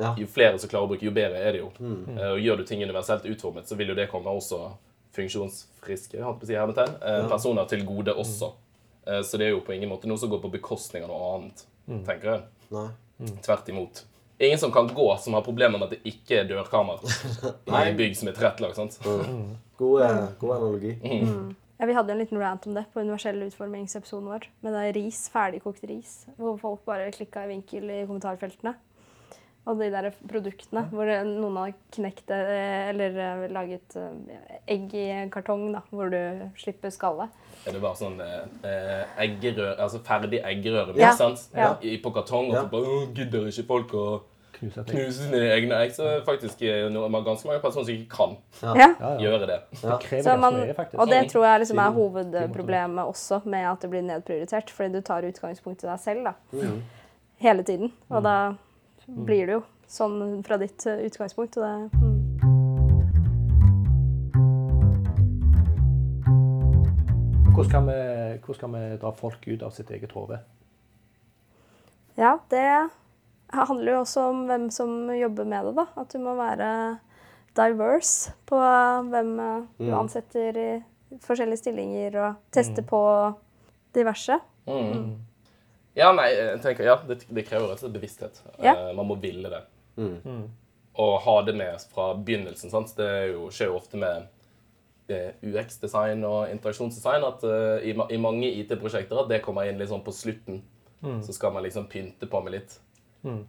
Ja. jo flere som klarer å bruke, jo bedre er det jo. Uh, Og gjør du ting universelt utformet, så vil jo det komme også funksjonsfriske på å si, hermetegn, eh, personer til gode også. Eh, så det er jo på ingen måte noe som går på bekostning av noe annet, tenker jeg. Nei. Tvert imot. Ingen som kan gå, som har problemer med at det ikke er dørkammer i bygg som er tilrettelagt. sant? God, eh, god analogi. Ja, vi hadde en liten rant om det på universell utformingsepisoden vår. Med det ris, ferdigkokt ris, hvor folk bare klikka i vinkel i kommentarfeltene. Og de der produktene hvor noen har knekt eller eh, laget eh, egg i kartong, da, hvor du slipper skallet. Er det bare sånn eh, eggerør, altså ferdig eggerøre Ja, sant? ja. På kartong, og Ja. så bare «Åh, gidder ikke folk å Knuse knuse sine egne egg. Så er det faktisk eh, noe, man har ganske mange personer som ikke kan Ja. Gjøre det. Ja. Det Så man, og det tror jeg liksom er hovedproblemet også med at det blir nedprioritert. Fordi du tar utgangspunkt i deg selv da, Mm. hele tiden. Og da blir det jo sånn fra ditt eh, utgangspunkt. Og det, mm. Hvordan kan, vi, hvordan kan vi dra folk ut av sitt eget hode? Ja, det handler jo også om hvem som jobber med det, da. At du må være diverse på hvem eh, du Mm. ansetter i forskjellige stillinger, og teste på diverse. Mm. Ja, nei, jeg tenker, ja, det, det krever rett og slett bevissthet. Ja. Eh, man må ville det. Mm. Og ha det med fra begynnelsen. Sant? Det er jo, skjer jo ofte med eh, UX-design og interaksjonsdesign at uh, i, i mange IT-prosjekter at det kommer inn litt sånn på slutten. Så skal man liksom pynte på med litt,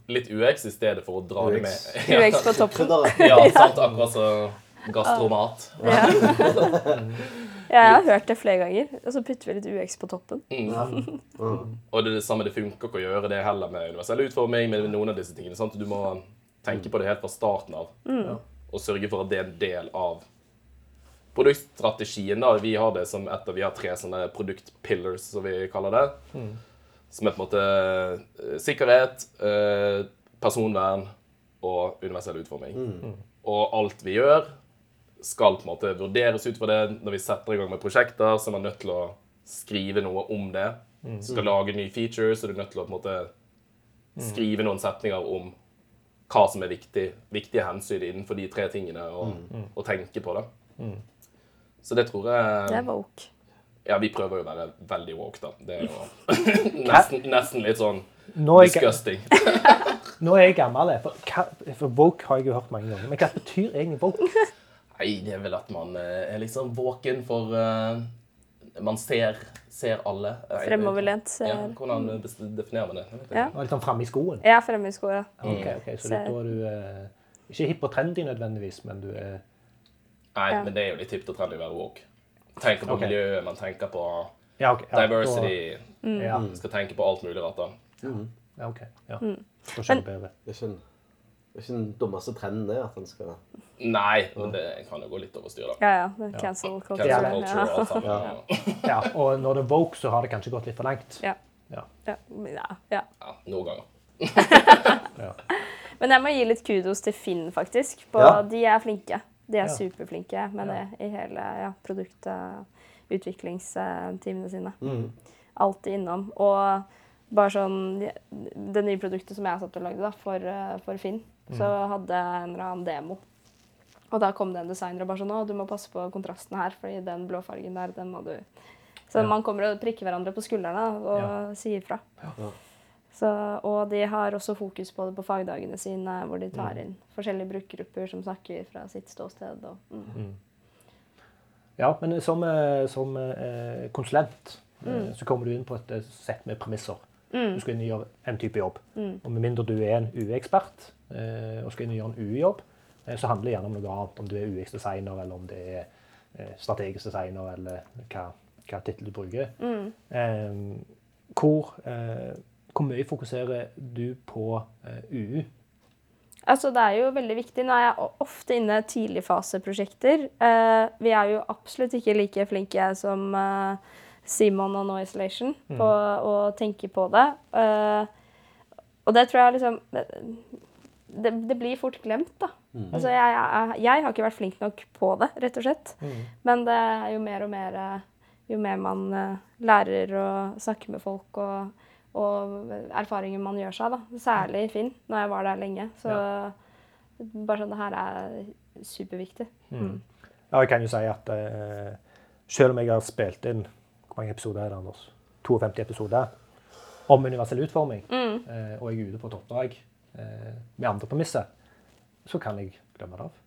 litt UX i stedet for å dra det UX. med. UX på toppen. Ja, sant? Akkurat som gastromat. Ja. Ja, jeg har hørt det flere ganger. Og så putter vi litt UX på toppen. Mm. Og det er det samme, det funker ikke å gjøre det heller med universell utforming, med noen av disse tingene. Sant? Du må tenke på det helt fra starten av, og sørge for at det er en del av produktstrategien. da. Vi har det som et av, vi har tre sånne produktpillars, som vi kaller det. Som er på en måte eh, sikkerhet, eh, personvern og universell utforming. Og alt vi gjør, skal på en måte vurderes ut fra det. Når vi setter i gang med prosjekter, så er man nødt til å skrive noe om det. Skal lage nye features, så er du nødt til å på en måte skrive noen setninger om hva som er viktig, viktige hensyn innenfor de tre tingene, og, og tenke på det. Så det tror jeg Det er woke. Ja, vi prøver jo å være veldig woke, da. Det er jo nesten, nesten litt sånn Nå er jeg, disgusting. nå er jeg gammel, for, for woke har jeg jo hørt mange ganger. Men hva betyr egentlig woke? Nei, det er vel at man eh, er liksom våken for uh, Man ser, ser alle. Fremoverlent. Ser. Ja, hvordan definerer man det? Ja. Litt sånn framme i skoen? Ja, fremme i skoa. Ok, ok, Så Ser. da er du uh, ikke hipp og trendy nødvendigvis, men du er Nei, Ja. men det er jo litt hipt og trendy å være woke. Tenker på okay. miljøet, man tenker på Ja, okay. Ja, diversity. Mm. Da, ja, Skal tenke på alt mulig rart, da. ja, ok. Ja. Mm. Da skjønner jeg bedre. Det er ikke, den dummeste trenden, det, at han skal Nei, men det kan jo gå litt over styr, da. Ja, ja. det er Cancel culture. Cancel culture Ja. Ja. Ja, og når det er woke, så har det kanskje gått litt for langt. Ja. Ja. Ja. ja, ja. Ja, noen ganger. Ja. Men jeg må gi litt kudos til Finn, faktisk. På, Ja. De er flinke. De er Ja. superflinke med det i hele ja, produktutviklingsteamene sine. Mm. Alltid innom. Og bare sånn Det nye produktet som jeg satt og lagde da, for, eh, for Finn, så hadde jeg en eller annen demo. Og da kom det en designer og bare sånn Å, du må passe på kontrasten her, fordi den blåfargen der, den må du Så Ja. man kommer og prikker hverandre på skuldrene og Ja. sier fra. Ja. Så, og de har også fokus på det på fagdagene sine, hvor de tar inn forskjellige brukergrupper som snakker fra sitt ståsted. Og, mm. Ja, men som, eh, som eh, konsulent eh, så kommer du inn på et sett med premisser. Du skal inn og gjøre en type jobb. Og med mindre du er en UE-ekspert eh, og skal inn og gjøre en UE-jobb, eh, så handler det gjerne om noe annet. Om du er UX-designer, eller om det er eh, strategisk designer, eller hva, hva tittel du bruker. Eh, hvor, eh, hvor mye fokuserer du på eh, UU? Altså, det er jo veldig viktig. Nå er jeg ofte inne i tidligfaseprosjekter. Eh, vi er jo absolutt ikke like flinke som eh, Simon og No Isolation på å tenke på det. Uh, og det tror jeg liksom det, det, blir fort glemt, da. Altså, jeg, jeg, jeg har ikke vært flink nok på det, rett og slett. Men det er jo mer og mer eh, Jo mer man eh, lærer å snakke med folk og, og erfaringer man gjør seg, da. Særlig Finn, når jeg var der lenge. Så bare sånn Det her er superviktig. Mm. Ja, jeg kan jo si at uh, selv om jeg har spilt inn mange episoder er det, Anders? 52 episoder om universell utforming, eh, og jeg er ute på et oppdrag eh, med andre premisser, så kan jeg glemme det av.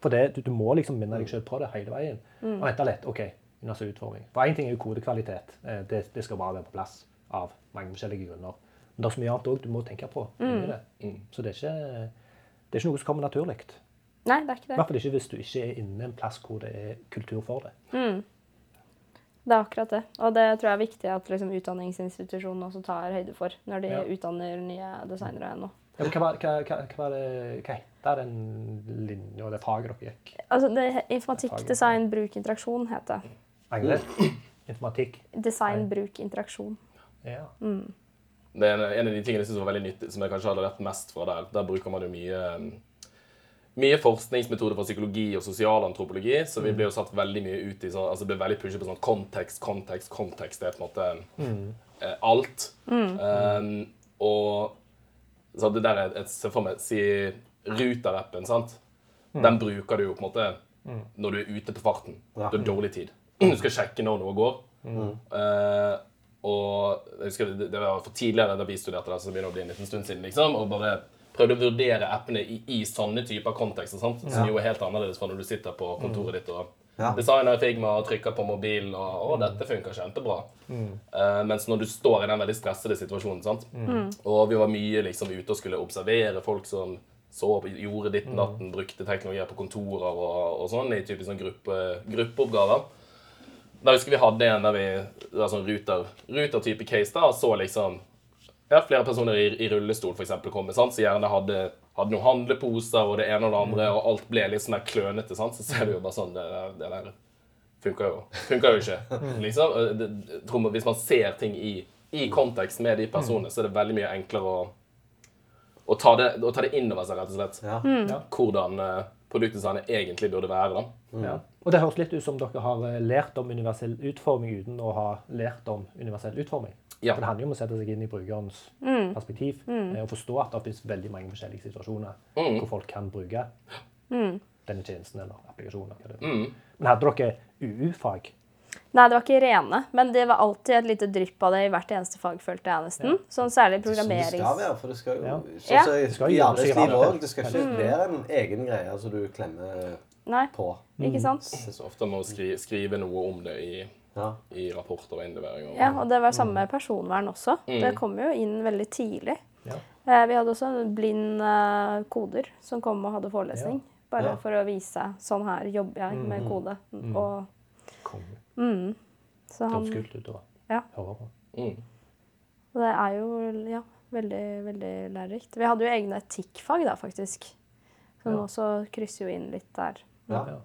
For det, du, du må liksom minne deg selv på det hele veien. Og vente litt. OK, universell utforming. For én ting er jo kodekvalitet. Eh, det, det skal bare være på plass av mange forskjellige grunner. Men det er så mye annet òg du må tenke på. inni det. Så det er, ikke, det er ikke noe som kommer naturlig. Nei, det er ikke I det. hvert fall ikke hvis du ikke er inne en plass hvor det er kultur for det. Det er akkurat det. Og det tror jeg er viktig at liksom, utdanningsinstitusjonene også tar høyde for når de Ja. utdanner nye designere nå. Ja, men hva, var- hva, hva, hva, det, hva heter den linja og det faget dere gikk? Altså, det, informatikk, design, bruk, interaksjon heter det. Angre? Informatikk? Design, bruk, interaksjon. Ja. Det er en, en av de tingene jeg synes var veldig nyttig, som jeg kanskje hadde lært mest fra der. Der bruker man jo mye, um, mye forskningsmetoder fra psykologi og sosialantropologi, så vi blir jo satt veldig mye ut i sånn, altså det blir veldig pushet på sånn kontekst, kontekst, kontekst. Det er på en måte eh, alt. Um, og så det der er et, se for meg, si Ruter-appen, sant? Den bruker du jo på en måte når du er ute på farten. Ja. Du har dårlig tid. Du skal sjekke når noe går. Uh, og jeg husker det, det var for tidligere da vi studerte det, så begynner det å bli en liten stund siden, liksom, og bare prøvde å vurdere appene i, i sånne typer kontekster, sant? som jo er helt annerledes fra når du sitter på kontoret ditt og Ja. designer Figma og trykker på mobilen, og 'Å, dette funker kjempebra'. Eh, mens når du står i den veldig stressede situasjonen, sant? og vi var mye liksom ute og skulle observere folk som så gjorde ditt natten, brukte teknologier på kontorer og, og sånn, i typisk sånn gruppe, gruppeoppgaver. Da husker vi hadde en der vi det var sånn ruter, ruter-type case da, og så liksom ja, flere personer i, i rullestol for eksempel kom, sant? så gjerne hadde, hadde noen handleposer og det ene og det andre, og alt ble litt sånn der klønete, sant? så ser du jo bare sånn, det, det der funker jo, funker jo ikke. Liksom. Det, det, hvis man ser ting i, i kontekst med de personene, så er det veldig mye enklere å, å, ta, det, å ta det inn over seg, rett og slett. Ja. Ja. Hvordan eh, produktdesignet egentlig burde være. da. Ja. Og det høres litt ut som dere har eh, lært om universell utforming uten å ha lært om universell utforming. Ja. For det handler jo om å sette seg inn i brukerens perspektiv mm. og forstå at det finnes veldig mange forskjellige situasjoner Mm. hvor folk kan bruke denne tjenesten eller applikasjonen. det. Mm. Men hadde dere UU-fag? Nei, det var ikke rene, men det var alltid et lite drypp av det i hvert eneste fag, følte jeg nesten. Sånn særlig programmerings... det skal være, for det skal jo Ja. så, Ja. Det skal I jo arbeidslivet sikkert. Det skal ikke være en egen greie som du klemmer Nei, på. ikke sant? Det så ofte man må skri, skrive noe om det i, Ja. i rapporter og innleveringer. Ja, og det var samme med personvern også. Det kom jo inn veldig tidlig. Ja. Eh, Vi hadde også blind eh, koder som kom og hadde forelesning. Bare Ja. for å vise sånn her jobber jeg med kode. Og Konge. mm, så Det han, høres kult ut å Ja. høre på. Mm. og det er jo ja, veldig, veldig lærerikt. Vi hadde jo egne etikkfag da, faktisk. Som Ja. også krysser jo inn litt der. Ja. Ja.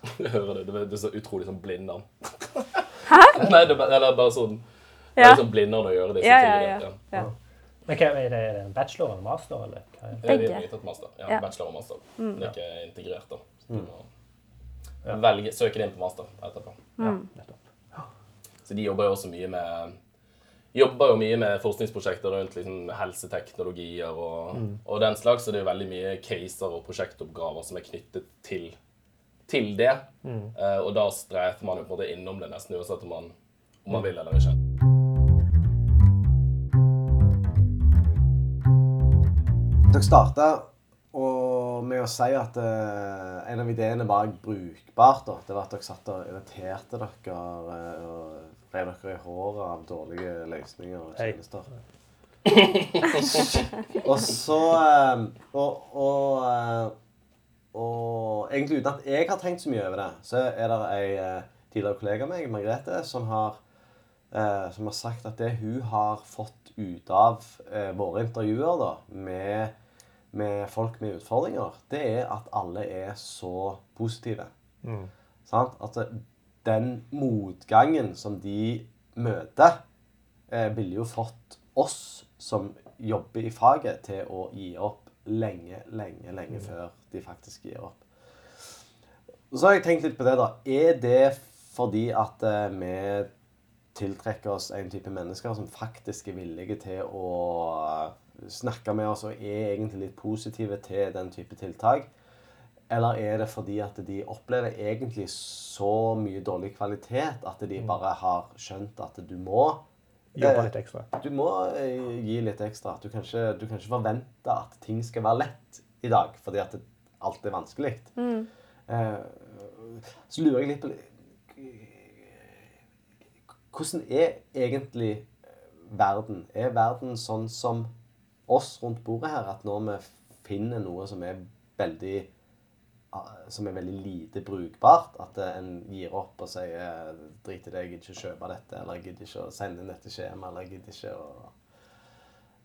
Jeg hører det. Det er så utrolig sånn blindnavn. Hæ? Nei, det er eller bare sånn Det er sånn blindnavn å gjøre disse Ja, ja, tingene. ja. Men hva, er, det, er det en bachelor eller en master? Eller? hva er det? Ja, vi Begge. har tatt master. Ja, Ja. Bachelor og master. Det er ikke integrert, da. Så du må Ja. velge, søke det inn på master etterpå. Ja, nettopp. Så de jobber jo også mye med Jobber jo mye med forskningsprosjekter rundt liksom, helseteknologier og, og den slags, så det er jo veldig mye caser og prosjektoppgaver som er knyttet til, til det. Eh, og da streifer man jo på en måte innom det nesten uansett om man, om man vil eller ikke. Dere starta med å si at uh, en av ideene var Brukbart da, det var at dere satt og irriterte dere eh, og rev dere i håret av dårlige løsninger og tjenester. og så og, og, og egentlig uten at jeg har tenkt så mye over det, så er det ei eh, tidligere kollega av meg, Margrethe, som har, eh, som har sagt at det hun har fått ut av eh, våre intervjuer da, med, med folk med utfordringer, det er at alle er så positive. Sant? At den motgangen som de møter, eh, ville jo fått oss som jobber i faget, til å gi opp lenge, lenge, lenge før de faktisk gir opp. Så har jeg tenkt litt på det, da. Er det fordi at eh, vi tiltrekker oss en type mennesker som faktisk er villige til å eh, snakke med oss og er egentlig litt positive til den type tiltak? Eller er det fordi at de opplever egentlig så mye dårlig kvalitet at de bare har skjønt at du må Jobbe litt ekstra. Du må eh, gi litt ekstra. Du kan, ikke, du kan ikke forvente at ting skal være lett i dag, fordi at det, alt er vanskelig. Mm. så lurer jeg litt på Hvordan er egentlig verden? Er verden sånn som oss rundt bordet her, at når vi finner noe som er veldig som er veldig lite brukbart. At eh, en gir opp og sier 'drit i det, jeg gidder ikke å kjøpe dette', eller 'jeg gidder ikke å sende inn dette skjemaet', eller 'jeg gidder ikke å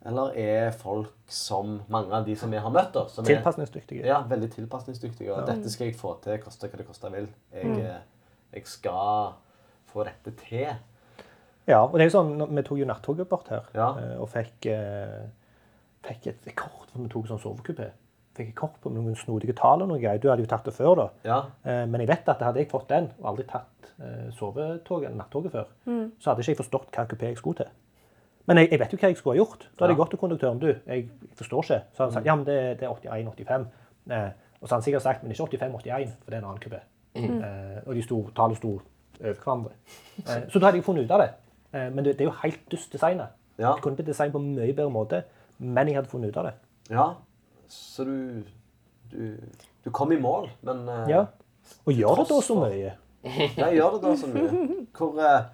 Eller er folk som mange av de som vi har møtt, da som er, Tilpasningsdyktige. ja, veldig tilpasningsdyktige. Og 'dette skal jeg få til, koste hva det koste vil'. Jeg, mm. jeg skal få dette til. Ja, og det er jo sånn, Vi tok jo nattoget bort her Ja. eh, og fikk, eh, fikk et rekord, for vi tok sånn sovekupé. Fikk jeg kort på noen snodige tall og noe greier. Du hadde jo tatt det før, da. Ja. Eh, Men jeg vet at hadde jeg fått den, og aldri tatt eh, sovetoget eller nattoget før, så hadde ikke jeg forstått hva kupé jeg skulle til. Men jeg, jeg vet jo hva jeg skulle ha gjort. Da hadde jeg gått til konduktøren. Du, jeg forstår ikke. Så hadde han sagt ja, men det, det er 81-85. Eh, og så hadde han sikkert sagt men det ikke 85-81, for det er en annen kupé. Eh, og de sto, tallene sto over hverandre. Eh, så da hadde jeg funnet ut av det. Eh, men det, det er jo helt dust designet. Ja. Det kunne blitt designet på en mye bedre måte, men jeg hadde funnet ut av det. ja. Så du, du Du kom i mål, men eh, Ja. Og gjør det da så mye? Ja, gjør det da så mye. Hvor eh,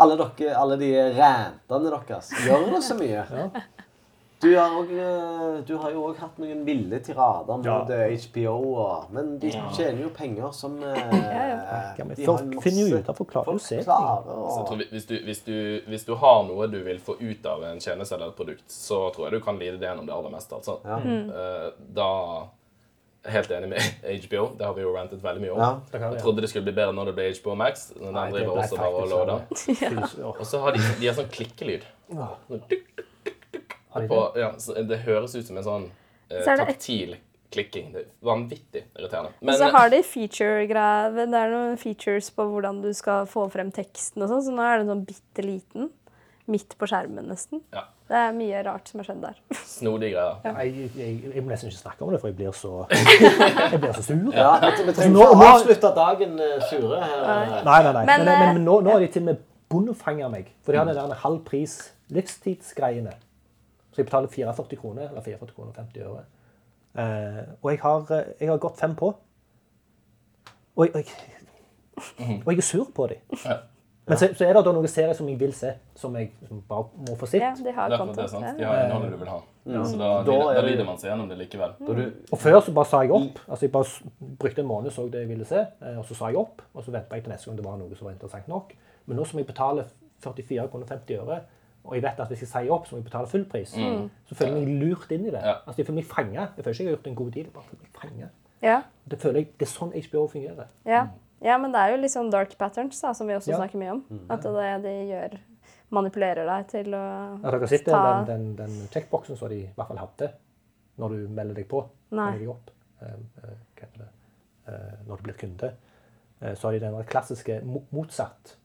alle, dere, alle de rantene deres gjør det så mye. Du har, også, eh, du har jo òg hatt noen ville tirader mot Ja. eh, HBO, og, men de tjener jo penger som eh, Ja, de folk finner jo ut av, folk og å se ting. å- hvis, du, hvis, du, hvis du har noe du vil få ut av en tjeneste eller et produkt, så tror jeg du kan lide det gjennom det aller meste. Altså. Ja. Mm. da Helt enig med HBO. Det har vi jo rantet veldig mye om. Ja. Jeg trodde det skulle bli bedre når det ble HBO Max. Men Nei, den driver også bare og loader. Og så har de, de har sånn klikkelyd. Sånn, duk, duk, Har de på, det? ja, så det høres ut som en sånn eh, Så er det et- taktil klikking. Det er vanvittig irriterende. Men så har de feature-greier. Det er noen features på hvordan du skal få frem teksten og sånn, så nå er den sånn bitte liten. Midt på skjermen, nesten. Ja. Det er mye rart som har skjedd der. snodige greier. Jeg, jeg, jeg må nesten ikke snakke om det, for jeg blir så, jeg blir så sur. Ja, vi, vi trenger Nå- ikke å avslutte dagen eh, sure her. Nei, nei, nei. Men, Men, men, eh, men nå, nå er de til og med bondefanger meg. For de har den der halv pris livstidsgreiene. Så jeg betaler 44 kroner, eller 44 kroner og 50 øre. Eh, og jeg har, eh, jeg har gått fem på. Og jeg, og jeg, og jeg er sur på dem. Ja. Men så, så er det da noen serier som jeg vil se, som jeg som bare må få sett. Ja, de har Det er akkurat det, content. sant? De har innholdet du vil ha. Så da, Da da, er lider man seg gjennom det likevel. Da du, Og før så bare sa jeg opp. Altså jeg bare brukte en måned så det jeg ville se, eh, og så sa jeg opp. Og så venta jeg til neste gang det var noe som var interessant nok. Men nå som jeg betaler 44 kroner 50 øre, og jeg vet at hvis jeg sier opp, så må jeg betale full pris, så føler jeg meg lurt inn i det. Ja. Altså Jeg føler meg fanga. Jeg føler ikke jeg har gjort en god deal. bare føler meg fanget. Ja. Det føler jeg, det er sånn HBO fungerer. Ja. ja, men det er jo litt sånn dark patterns, da, som vi også Ja. snakker mye om. At det de gjør manipulerer deg til å At dere sitter ta den, den, den checkboxen som de i hvert fall hadde når du melder deg på. Nei. melder deg opp, hva heter det, eh, når du blir kunde, eh, så har de den klassiske motsatt.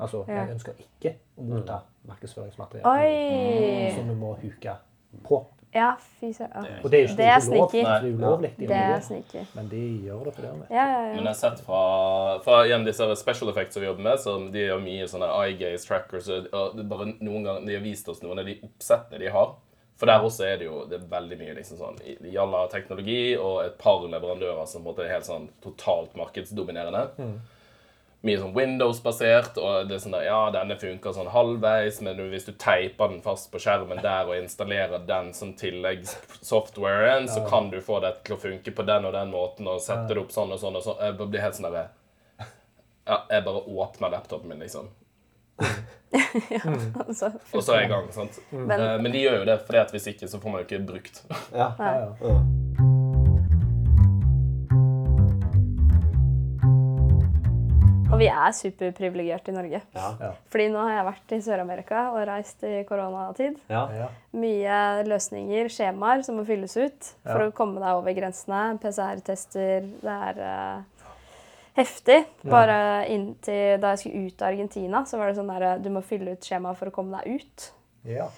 Altså, Ja. jeg ønsker ikke å motta markedsføringsmateriell som du må huke på. Ja, fy søren. Og det er jo Det er ikke sneaky. det er ulovlig i Det er sneaky. men de gjør det for det. Ja, ja, Men jeg har sett fra, fra igjen disse special effects som vi jobber med, så de gjør mye sånne eye gaze trackers, og er bare noen ganger de har vist oss noen av de oppsettene de har. For der også er det jo det er veldig mye liksom sånn jalla teknologi og et par leverandører som på en måte er helt sånn totalt markedsdominerende. Mye sånn Windows-basert, og det er sånn der, ja, denne funker sånn halvveis, men hvis du teiper den fast på skjermen der og installerer den som tilleggssoftwaren, så kan du få det til å funke på den og den måten, og sette det opp sånn og sånn og sånn. Jeg bare blir helt sånn der, Ja, jeg bare åpner laptopen min, liksom. ja, Altså, Og så er jeg i gang. sant? Men- Eh, Men de gjør jo det, for hvis ikke så får man jo ikke brukt. ja. Ja, ja. Og vi er superprivilegerte i Norge. Ja. Ja. Fordi nå har jeg vært i Sør-Amerika og reist i koronatid. Ja. Ja. Mye løsninger, skjemaer som må fylles ut for Ja. å komme deg over grensene. PCR-tester. Det er uh, heftig. Bare inntil da jeg skulle ut av Argentina, så var det sånn der Du må fylle ut skjema for å komme deg ut. Ja.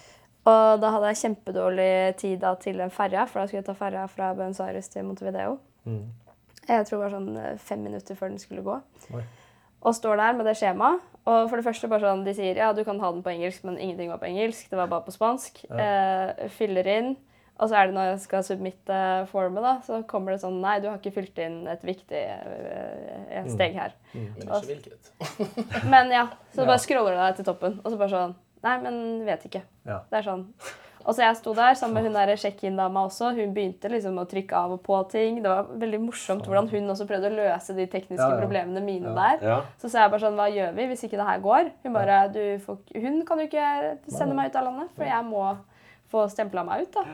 Og da hadde jeg kjempedårlig tid da til en ferja, for da skulle jeg ta ferja fra Buenos Aires til Montevideo. Jeg tror det var sånn eh, fem minutter før den skulle gå. Oi. Og står der med det skjemaet. Og for det første bare sånn, de sier ja, du kan ha den på engelsk, men ingenting var på engelsk. Det var bare på spansk. Eh, fyller inn. Og så er det når jeg skal submitte formet, da, så kommer det sånn Nei, du har ikke fylt inn et viktig eh, steg her. Men ikke hvilket. Men ja, så Ja. bare scroller du deg til toppen, og så bare sånn Nei, men vet ikke. Ja. Det er sånn. Og så jeg sto der sammen med hun der check-in-dama også. Hun begynte liksom å trykke av og på ting. Det var veldig morsomt hvordan hun også prøvde å løse de tekniske Ja, ja. problemene mine Ja. der. Ja. Så sa jeg bare sånn Hva gjør vi hvis ikke det her går? Hun bare du får, Hun kan jo ikke sende meg ut av landet, for jeg må få stempla meg ut, da.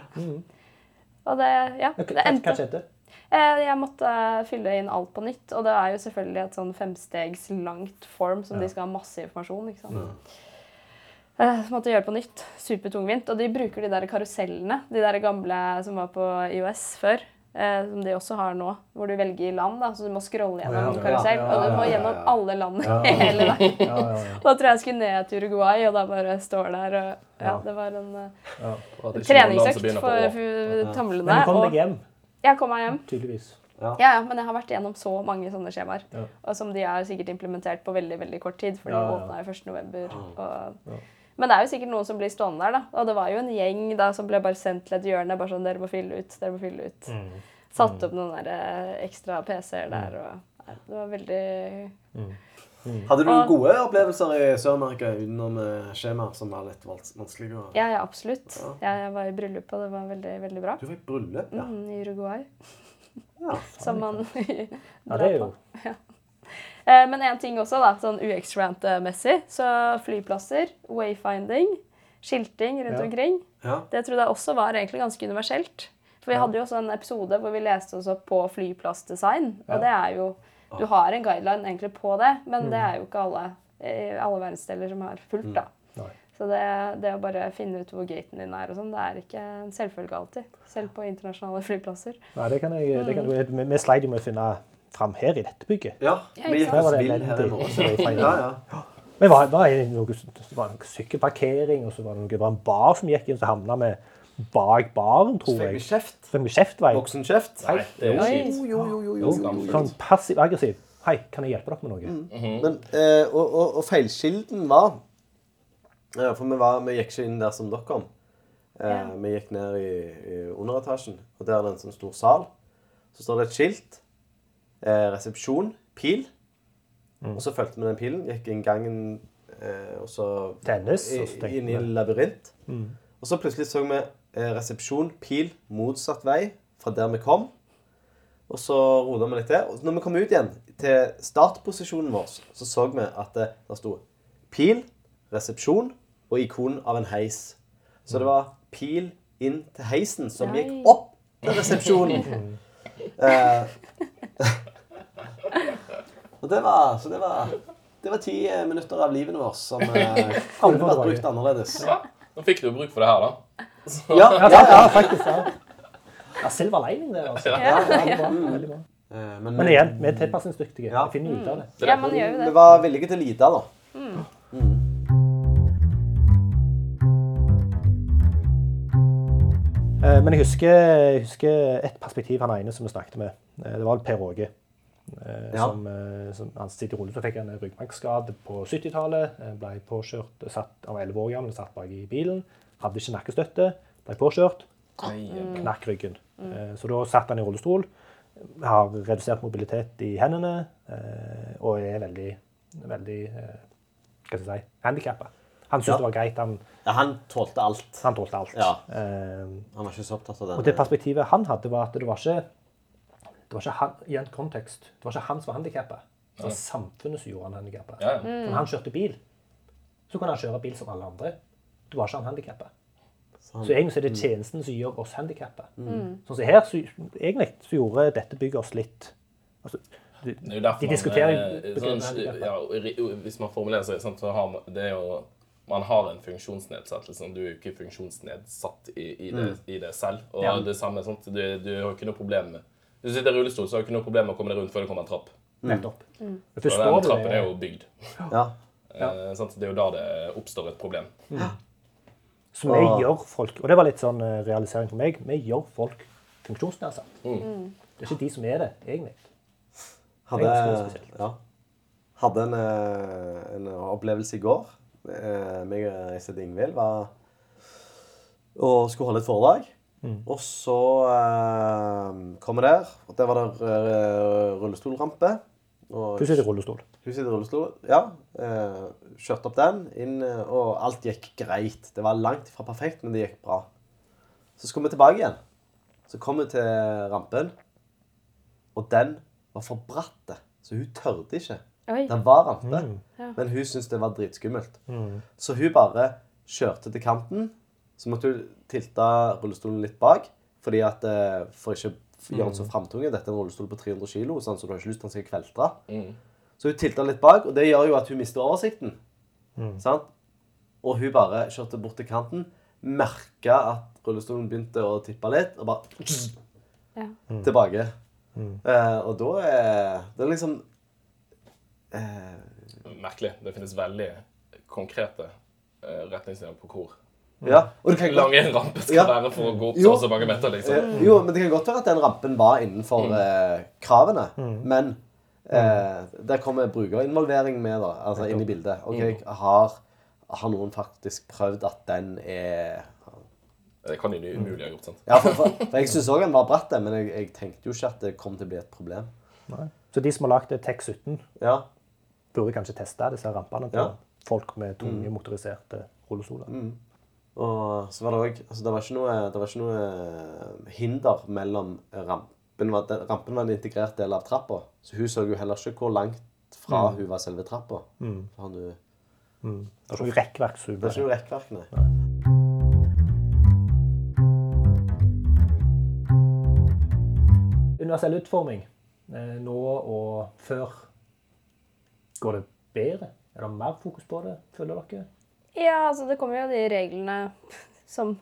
Og det Ja. Det endte skjedde? Eh, Jeg måtte fylle inn alt på nytt, og det er jo selvfølgelig et sånn femstegs langt form som Ja. de skal ha masse informasjon. ikke sant? Eh, Så måtte jeg gjøre på nytt. Supertungvint. Og de bruker de der karusellene, de der gamle som var på IOS før. Eh, som de også har nå, hvor du velger land. da, Så du må scrolle gjennom oh, ja. karusell. Ja, ja, Og du må ja, ja, gjennom ja. alle landene Ja. hele veien. Ja, ja, ja. Da tror jeg jeg skulle ned til Uruguay, og da bare står der og Ja, Ja. det var en uh, ja. Det treningsøkt for, for tamlene. Men du kom deg hjem, jeg kom meg hjem. tydeligvis. Ja, ja, men jeg har vært gjennom så mange sånne skjemaer. Ja. Og som de har sikkert implementert på veldig veldig kort tid. For de Ja, ja. åpna jo 1. november. Og... Ja. Men det er jo sikkert noen som blir stående der, da. Og det var jo en gjeng da som ble bare sendt til et hjørne. bare sånn, dere må fylle ut, dere må fylle ut. Mm. Satt opp noen der, eh, ekstra PC-er der. og nei, Det var veldig Hadde du Og- gode opplevelser i Sør-Amerika utenom eh, skjemaer som var litt vanskelig? vanskelige? å- Ja, ja, absolutt. Ja. Jeg, jeg var i bryllup, og det var veldig, veldig bra. Du var i bryllup, ja. Mm, I Uruguay. ja. Som man Ja, det er jo Men en ting også, da, sånn UX-rant-messig. Så flyplasser, wayfinding, skilting rundt Ja. omkring. ja. Det trodde jeg også var egentlig ganske universelt. For vi hadde jo også en episode hvor vi leste oss opp på flyplassdesign. Ja. Og det er jo Du har en guideline egentlig på det, men Mm. det er jo ikke alle i alle verdensdeler som har fulgt, da. Mm. Så det, det å bare finne ut hvor gaten din er og sånn, det er ikke en selvfølge alltid. Selv på internasjonale flyplasser. Nei, det kan jeg, det kan, vi, vi sleit jo med å finne fram her i dette bygget. ja. Vi gikk? Oss vill her i det feil. Ja, ja. Men det var, var det noe, det var noe sykkelparkering, og så var det, noe, det var en bar som gikk inn, så havna vi bak baren, tror jeg. Så fikk vi kjeft. Voksenkjeft. Nei, det er jo. Jo, jo, jo, jo. Sånn passiv-aggressiv. Hei, kan jeg hjelpe dere med noe? Men, eh, og, og, og feilkilden var ja, For vi, var, vi gikk ikke inn der som dere kom. Eh, yeah. Vi gikk ned i, i underetasjen, og der er det en sånn stor sal. Så står det et skilt. Eh, resepsjon. Pil. Og så fulgte vi den pilen. Gikk inn gangen eh, og så Tennis, i- og inn i en labyrint. Og så plutselig så vi eh, resepsjon, pil, motsatt vei fra der vi kom. Og så rota vi litt til. Og når vi kom ut igjen til startposisjonen vår, så så vi at det der sto pil, resepsjon og ikon av en heis. Så det var pil inn til heisen, som Nei. gikk opp til resepsjonen. eh, og det var Så det var det var ti eh, minutter av livet vårt som eh, kunne vært brukt annerledes. Ja, Nå fikk du jo bruk for det her, da. Ja, Ja, ja, ja, faktisk. Ja. ja Silver lining der, altså. Ja, ja, bra. Veldig bra. Men, Men igjen, vi er tilpasningsdyktige. Ja. Vi finner ut av det. Ja, man gjør jo Vi var villige til å lide, da. Eh, Men jeg husker, jeg husker et perspektiv han ene som vi snakket med. Eh, Det var Per Åge. Eh, Ja. Som, eh, som han sitter i rulle, så fikk han en ryggmargskade på 70-tallet. eh, Ble påkjørt, satt, Han var 11 år gammel, satt bak i bilen. Hadde ikke nakkestøtte. Ble påkjørt, knakk ryggen. Mm. Så da satt han i rullestol. Har redusert mobilitet i hendene eh, og er veldig, veldig eh, hva skal jeg si, handikappa. Han syntes Ja. det var greit. Han, Ja, han tålte alt. han tålte alt. Ja. Eh, Han var ikke så opptatt av det. og det perspektivet han hadde, var at det var ikke det var ikke han, i en kontekst, det var ikke han som var handikappa. Det var samfunnet som gjorde han handikappa. Ja, ja. Mm. når han kjørte bil, så kunne han kjøre bil som alle andre. Det var ikke han handikappa. Så egentlig så er det tjenesten som gjør oss handikappa. Sånn som her, så, egentlig så gjorde dette bygget oss litt altså, det- Det er jo derfor De diskuterer man, sånn, ja, Hvis man formulerer seg sånn, så har man det er jo Man har en funksjonsnedsettelse. Du er jo ikke funksjonsnedsatt i, i, det, i det selv. Og Ja. det samme sånt, du, du har ikke noe problem med Hvis du sitter i rullestol, så har du ikke noe problem med å komme deg rundt før det kommer en trapp. Nettopp. Mm. Og den trappen er jo bygd. Ja. Ja. Det er jo da det oppstår et problem. Så vi gjør folk, og det var litt sånn eh, realisering for meg, vi gjør folk funksjonsnedsatt. Mm. Det er ikke de som er det, egentlig. Hadde, ja. Hadde en, eh, en opplevelse i går. Eh, meg og Ingvild var og skulle holde et foredrag. Og så eh, kom vi der, og der var det eh, rullestolrampe. hun sitter i rullestol. hun sitter i rullestol. Ja. Eh, kjørte opp den, inn, og alt gikk greit. Det var langt fra perfekt, men det gikk bra. Så skulle vi tilbake igjen. Så kom vi til rampen, og den var for bratt. Så hun tørde ikke. Oi. Den var rampe, Ja. men hun syntes det var dritskummelt. Så hun bare kjørte til kanten. Så måtte hun tilte rullestolen litt bak, fordi at, eh, for ikke å gjøre den så framtunge. Dette er en rullestol på 300 kilo, sånn, så du har ikke lyst til at den skal kveltre. Så hun tilta litt bak, og det gjør jo at hun mister oversikten. Sant? Og hun bare kjørte bort til kanten, merka at rullestolen begynte å tippe litt, og bare Ja. tilbake. Eh, og da er det er liksom eh, Merkelig. Det finnes veldig konkrete eh, retningslinjer på hvor Ja. Og det kan lang en rampe skal Ja. være for å gå opp så så mange meter. liksom. Eh, jo, men det kan godt være at den rampen var innenfor Mm. eh, kravene. Men eh, der kommer brukerinvolvering med, da, altså inn i bildet. Ok, Mm. har, har noen faktisk prøvd at den er Det kan de umulig ha gjort. sant? Ja, for, for, for jeg syns òg den var bratt, men jeg, jeg tenkte jo ikke at det kom til å bli et problem. Nei. Så de som har lagd Tech 17, Ja. burde kanskje teste disse rampene på Ja. folk med tunge motoriserte rullestoler. Og så var det òg altså det, var ikke noe- det var ikke noe eh, hinder mellom rampen Rampen var en integrert del av trappa, så hun så jo heller ikke hvor langt fra hun var selve trappa. Mm. du, det er ikke rekkverk Det er ikke noe rekkverk, nei. Universell utforming eh, nå og før. Går det bedre? Er det mer fokus på det, føler dere? Ja, altså det kommer jo de reglene som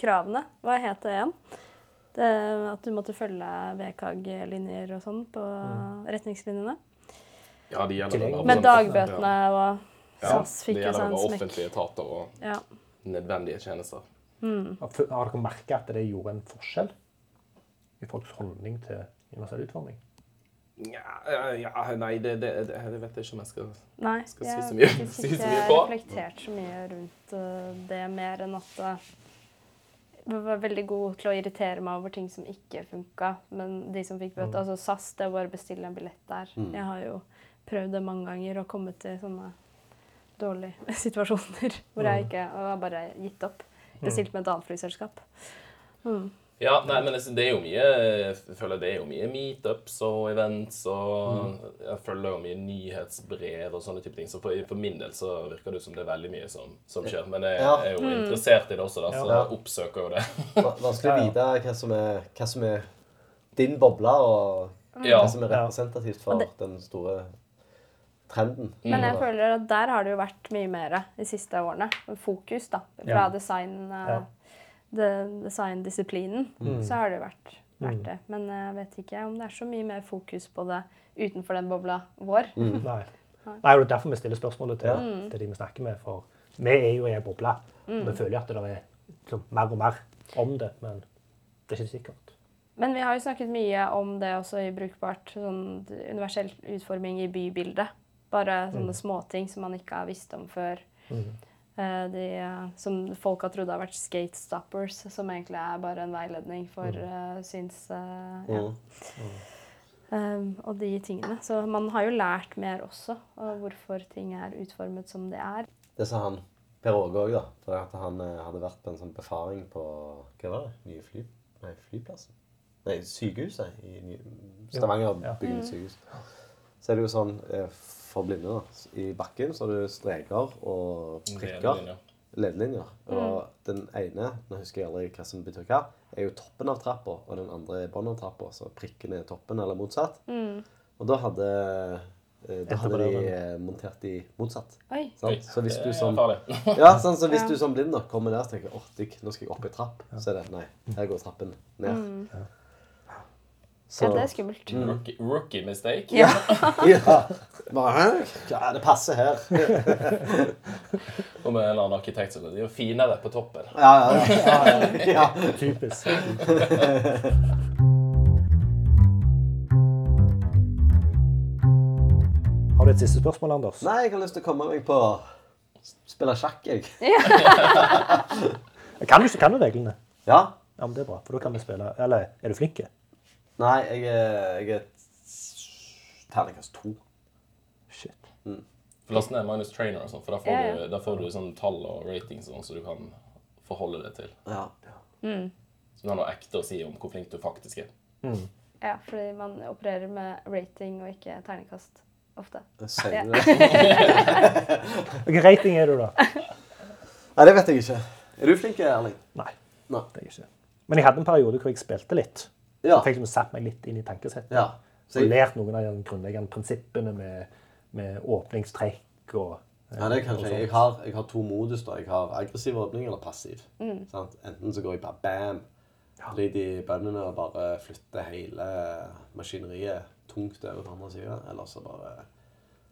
kravene. Hva het det igjen? Det, at du måtte følge VKG-linjer og sånn på retningslinjene. Ja, de gjelder vel Med bare- dagbøtene og SAS det fikk jo gjelder seg en bare smekk. offentlige etater og Ja. nødvendige tjenester. Har har dere merket at det gjorde en forskjell i folks holdning til universell utforming? Ja, ja nei, det, det, det, vet jeg ikke om jeg skal Nei, Skal si så har mye- si så mye på. reflektert så mye rundt eh, det, mer enn at eh, jeg var veldig god til å irritere meg over ting som ikke funka. Men de som fikk bøte, altså SAS, det å bare bestille en billett der. Jeg har jo prøvd det mange ganger og kommet til sånne dårlige situasjoner hvor jeg ikke og har bare gitt opp. Bestilt med et annet flyselskap. Mm. Ja, nei, men det det er jo mye Jeg føler det er jo mye meetups og events og Jeg følger jo mye nyhetsbrev og sånne type ting. Så for, for min del så virker det som det er veldig mye som, som skjer. Men jeg jeg er jo interessert i det også, da, så jeg oppsøker jo det. Vanskelig å vite hva som er, hva som er din boble, og hva som er representativt for den store trenden. Men jeg føler at der har det jo vært mye mer de siste årene. Fokus da, fra design, eh, Ja. Det- mm. Så har det vært, vært det. Men jeg vet ikke om det er så mye mer fokus på det utenfor den bobla vår. Nei. Nei, og Det er derfor vi stiller spørsmålet til, Ja. til de vi snakker med. For vi er jo i en boble. Vi føler at det er liksom, mer og mer om det, men det er ikke sikkert. Men vi har jo snakket mye om det også i Brukbart. Sånn universell utforming i bybildet. Bare sånne småting som man ikke har visst om før. Eh, De, eh, som folk har trodd har vært skate stoppers, som egentlig er bare en veiledning for eh, syns... eh, ja. Um, og de tingene. Så man har jo lært mer også, og hvorfor ting er utformet som de er. Det sa han Per Åge òg, da. For at han eh, hadde vært på en sånn befaring på Hva var det? Nye fly... Nei, flyplassen? Nei, sykehuset i Stavanger. Ja. Bygger nytt sykehus. Så er det jo sånn eh, for blinde, da. I bakken så har du streker og prikker. Ledelinjer. Og den ene, nå husker jeg aldri hva som betyr hva, er jo toppen av trappa, og den andre er bunnen av trappa. Så prikken er toppen, eller motsatt. Og da hadde, eh, da hadde de eh, montert de motsatt. Oi! Sant? Så hvis du som ja, sånn, så hvis du som blind nok kommer der og tenker åh, digg, nå skal jeg opp i trapp, så er det nei, her går trappen ned. Så, Ja, det er skummelt. Rookie, rookie mistake. Ja. ja. Ja, det passer her. Og med en eller annen arkitekt som de er finere på toppen. Ja, ja, ja. ja. Typisk. Har du et siste spørsmål, Anders? Nei, jeg har lyst til å komme meg på spille sjakk, jeg. Kan du, kan du reglene? Ja. Ja, men Det er bra, for da kan vi spille Eller er du flink? Nei, jeg er, jeg er terningkast to. Shit. Last ned Minus Trainer, og sånt, for da får, Ja, ja. Du, da får du sånn tall og ratings sånn, så du kan forholde deg til. Ja. Så du har noe ekte å si om hvor flink du faktisk er. Ja, fordi man opererer med rating og ikke terningkast ofte. Sier du det? Hvilken rating er du, da? Nei, det vet jeg ikke. Er du flink, Erling? Nei, Nei. det er jeg ikke. Men jeg hadde en periode hvor jeg spilte litt. Ja. Jeg fikk liksom satt meg litt inn i tankesettet. ja. Så Og lært noen av de grunnleggende prinsippene med, med åpningstrekk og ja, det er kanskje, jeg, har, jeg har to modus. da. Jeg har aggressiv åpning eller passiv. Sant? Enten så går jeg bare bam, drit i bøndene bare flytter hele maskineriet tungt over på andre sida. Eller så bare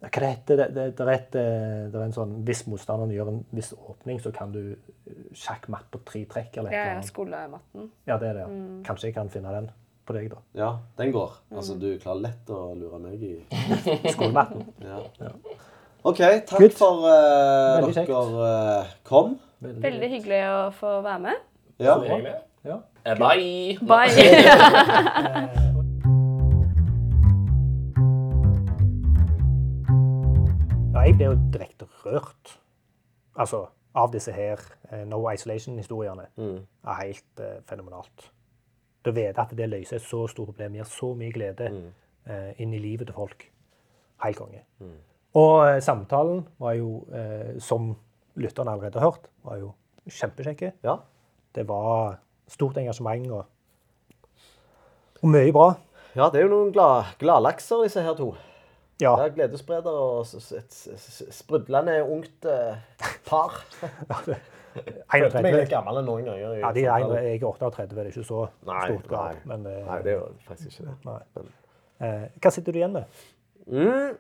Ja, Hva det heter det? Det, det, er et, eh, det er en sånn Hvis motstanderen gjør en viss åpning, så kan du eh, sjakkmatt på tre trekk eller Ja, ja, skolematten. Ja, det er det. ja. Kanskje jeg kan finne den på deg, da. Ja, den går. Altså, du klarer lett å lure meg i Skolematten. Ja. OK, takk Good. for uh, Veldig kjekt. dere eh, kom. Veldig hyggelig å få være med. Ja. Så er. Ja. Eh, Bye! Bye. Ja, jeg ble jo direkte rørt altså, av disse her eh, No Isolation-historiene. er helt uh, fenomenalt. Du å vite at det løser et så stort problem, gir så mye glede eh, inn i livet til folk. Helt konge. Og uh, samtalen var jo, som lytterne allerede har hørt, var jo kjempekjekke. ja. Det var stort engasjement og, og mye bra. Ja, det er jo noen glad, gladlakser, disse her to. Ja, er Gledesspreder og et sprudlende ungt eh, par. Følte meg 31. litt gammel noen ganger. Ja, de er, jeg er 38, det er ikke så Nei, stort gap. nei. Men, eh, Nei, det er jo faktisk ikke det. nei. Eh, hva sitter du igjen med? Mm.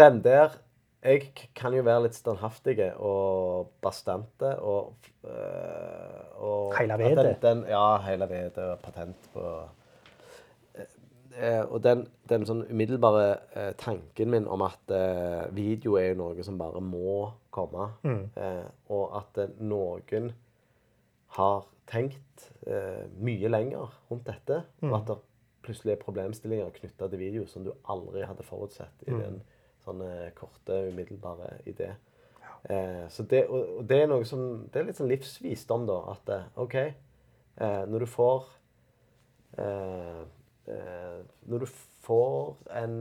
Den der Jeg kan jo være litt standhaftig og bastante og, øh, og Hele vedet. Ja, hele vedet og patent på eh, Og den, den sånn umiddelbare eh, tanken min om at eh, video er jo noe som bare må komme, eh, og at eh, noen har tenkt eh, mye lenger rundt dette, og at det plutselig er problemstillinger knytta til video som du aldri hadde forutsett i den sånne korte, umiddelbare idé. Eh, så det, og, og det er noe som Det er litt sånn livsvisdom, da. At eh, OK, når du får Når du får en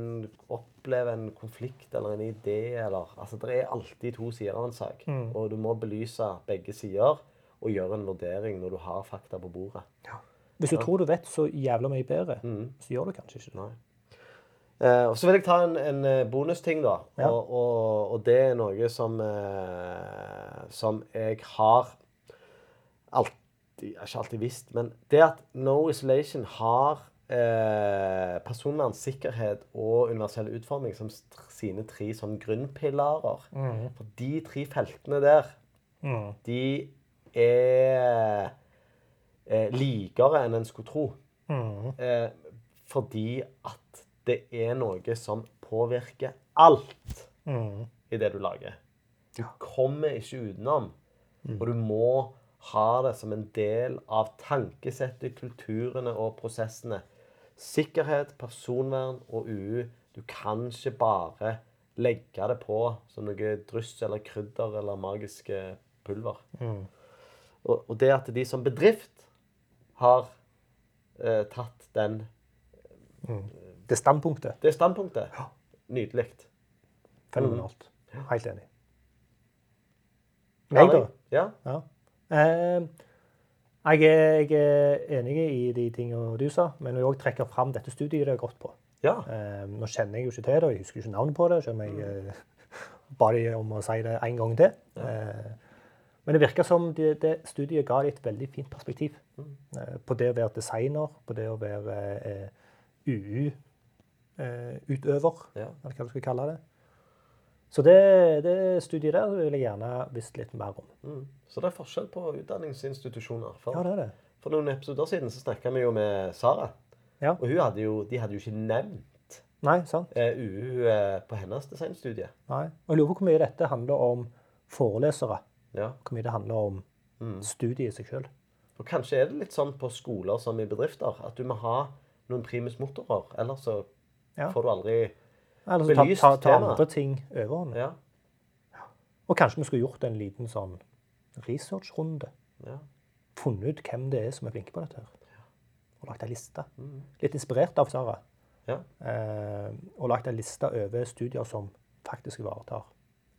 Opplever en konflikt eller en idé eller Altså, det er alltid to sider av en sak. Og du må belyse begge sider og gjøre en vurdering når du har fakta på bordet. Ja. Hvis du tror du vet så jævla mye bedre, så gjør du kanskje ikke det. Eh, og så vil jeg ta en, en eh, bonusting, da. Ja. Og, og, og det er noe som eh, Som jeg har alltid Ikke alltid visst, men det at No Isolation har eh, personvern, sikkerhet og universell utforming som sine tre sånn grunnpilarer. For de tre feltene der, de er eh, likere enn en skulle tro. Eh, fordi at det er noe som påvirker alt i det du lager. Du kommer ikke utenom. Og du må ha det som en del av tankesettet, kulturene og prosessene. Sikkerhet, personvern og UU. Du kan ikke bare legge det på som noe dryss eller krydder eller magiske pulver. Og, og det at de som bedrift har eh, tatt den, Det standpunktet. det standpunktet, Ja. nydelig. Fenomenalt. Helt enig. Meg, da? Ja. Ja. Eh, jeg, er, jeg er enig i de tingene du sa, men jeg trekker også fram dette studiet det har gått på. ja. Eh, nå kjenner jeg jo ikke til det, og jeg husker ikke navnet på det, selv om jeg eh, ba de om å si det en gang til. Eh, men det virker som det, det studiet ga dem et veldig fint perspektiv eh, på det å være designer, på det å være eh, UU-utøver, Ja. eller hva du skal kalle det. Så det, det studiet der vil jeg gjerne visst litt mer om. Mm. Så det er forskjell på utdanningsinstitusjoner. For, Ja, det er det. for noen episoder siden så snakka vi jo med Sara. Ja. Og hadde jo, de hadde jo ikke nevnt Nei, sant? eh, UU eh, på hennes designstudie. Nei. Og jeg lurer på hvor mye dette handler om forelesere. Ja. Hvor mye det handler om Mm. studiet i seg sjøl. Og kanskje er det litt sånn på skoler som i bedrifter, at du må ha noen primus motorer, ellers så Ja. får du aldri Eller så ta, ta, ta andre ting overhånd. Ja. Og kanskje vi skulle gjort en liten sånn researchrunde. ja. Funnet ut hvem det er som er flinke på dette. her. Og lagt ei liste. Litt inspirert av Sara. ja. Eh, og lagt ei liste over studier som faktisk ivaretar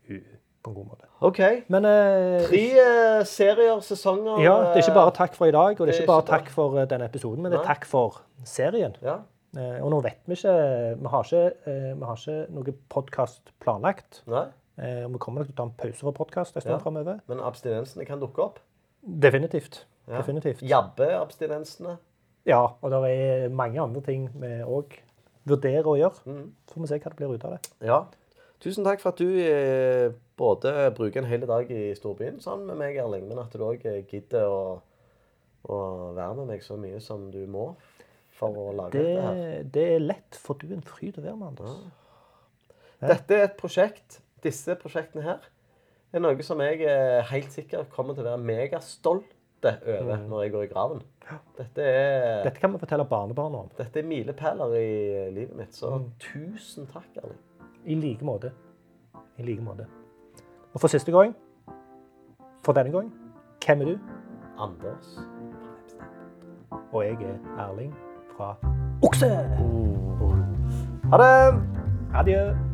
UU på en god måte. OK. Men eh, Tre eh, serier, sesonger ja, det er ikke bare takk for i dag, og det er er ikke bare takk for eh, denne episoden, men det er takk for serien. Ja. Eh, og nå vet vi ikke Vi har ikke, eh, vi har ikke noe podkast planlagt. Nei, Eh, vi kommer nok til å ta en pause fra podkast en stund Ja. framover. men abstinensene kan dukke opp. Definitivt. Ja. Definitivt. Jabbe-abstinensene. Ja, og det er mange andre ting vi òg vurderer å gjøre. Mm. Så får vi se hva det blir ut av det. Ja. Tusen takk for at du både bruker en hel dag i storbyen sammen med meg, Erling, men at du òg gidder å, å være med meg så mye som du må for å lage Det, dette her. det er lett, for du er en fryd å være med, Anders. Dette er et prosjekt. Disse prosjektene her er noe som jeg er helt sikker kommer til å være megastolt over når jeg går i graven. Dette er, Dette kan vi fortelle barnebarna om. dette er milepæler i livet mitt, så tusen takk, Erling. I like måte. I like måte. Og for siste gang, for denne gang, hvem er du? Anders. Og jeg er Erling fra Okse. Ha det! Adjø.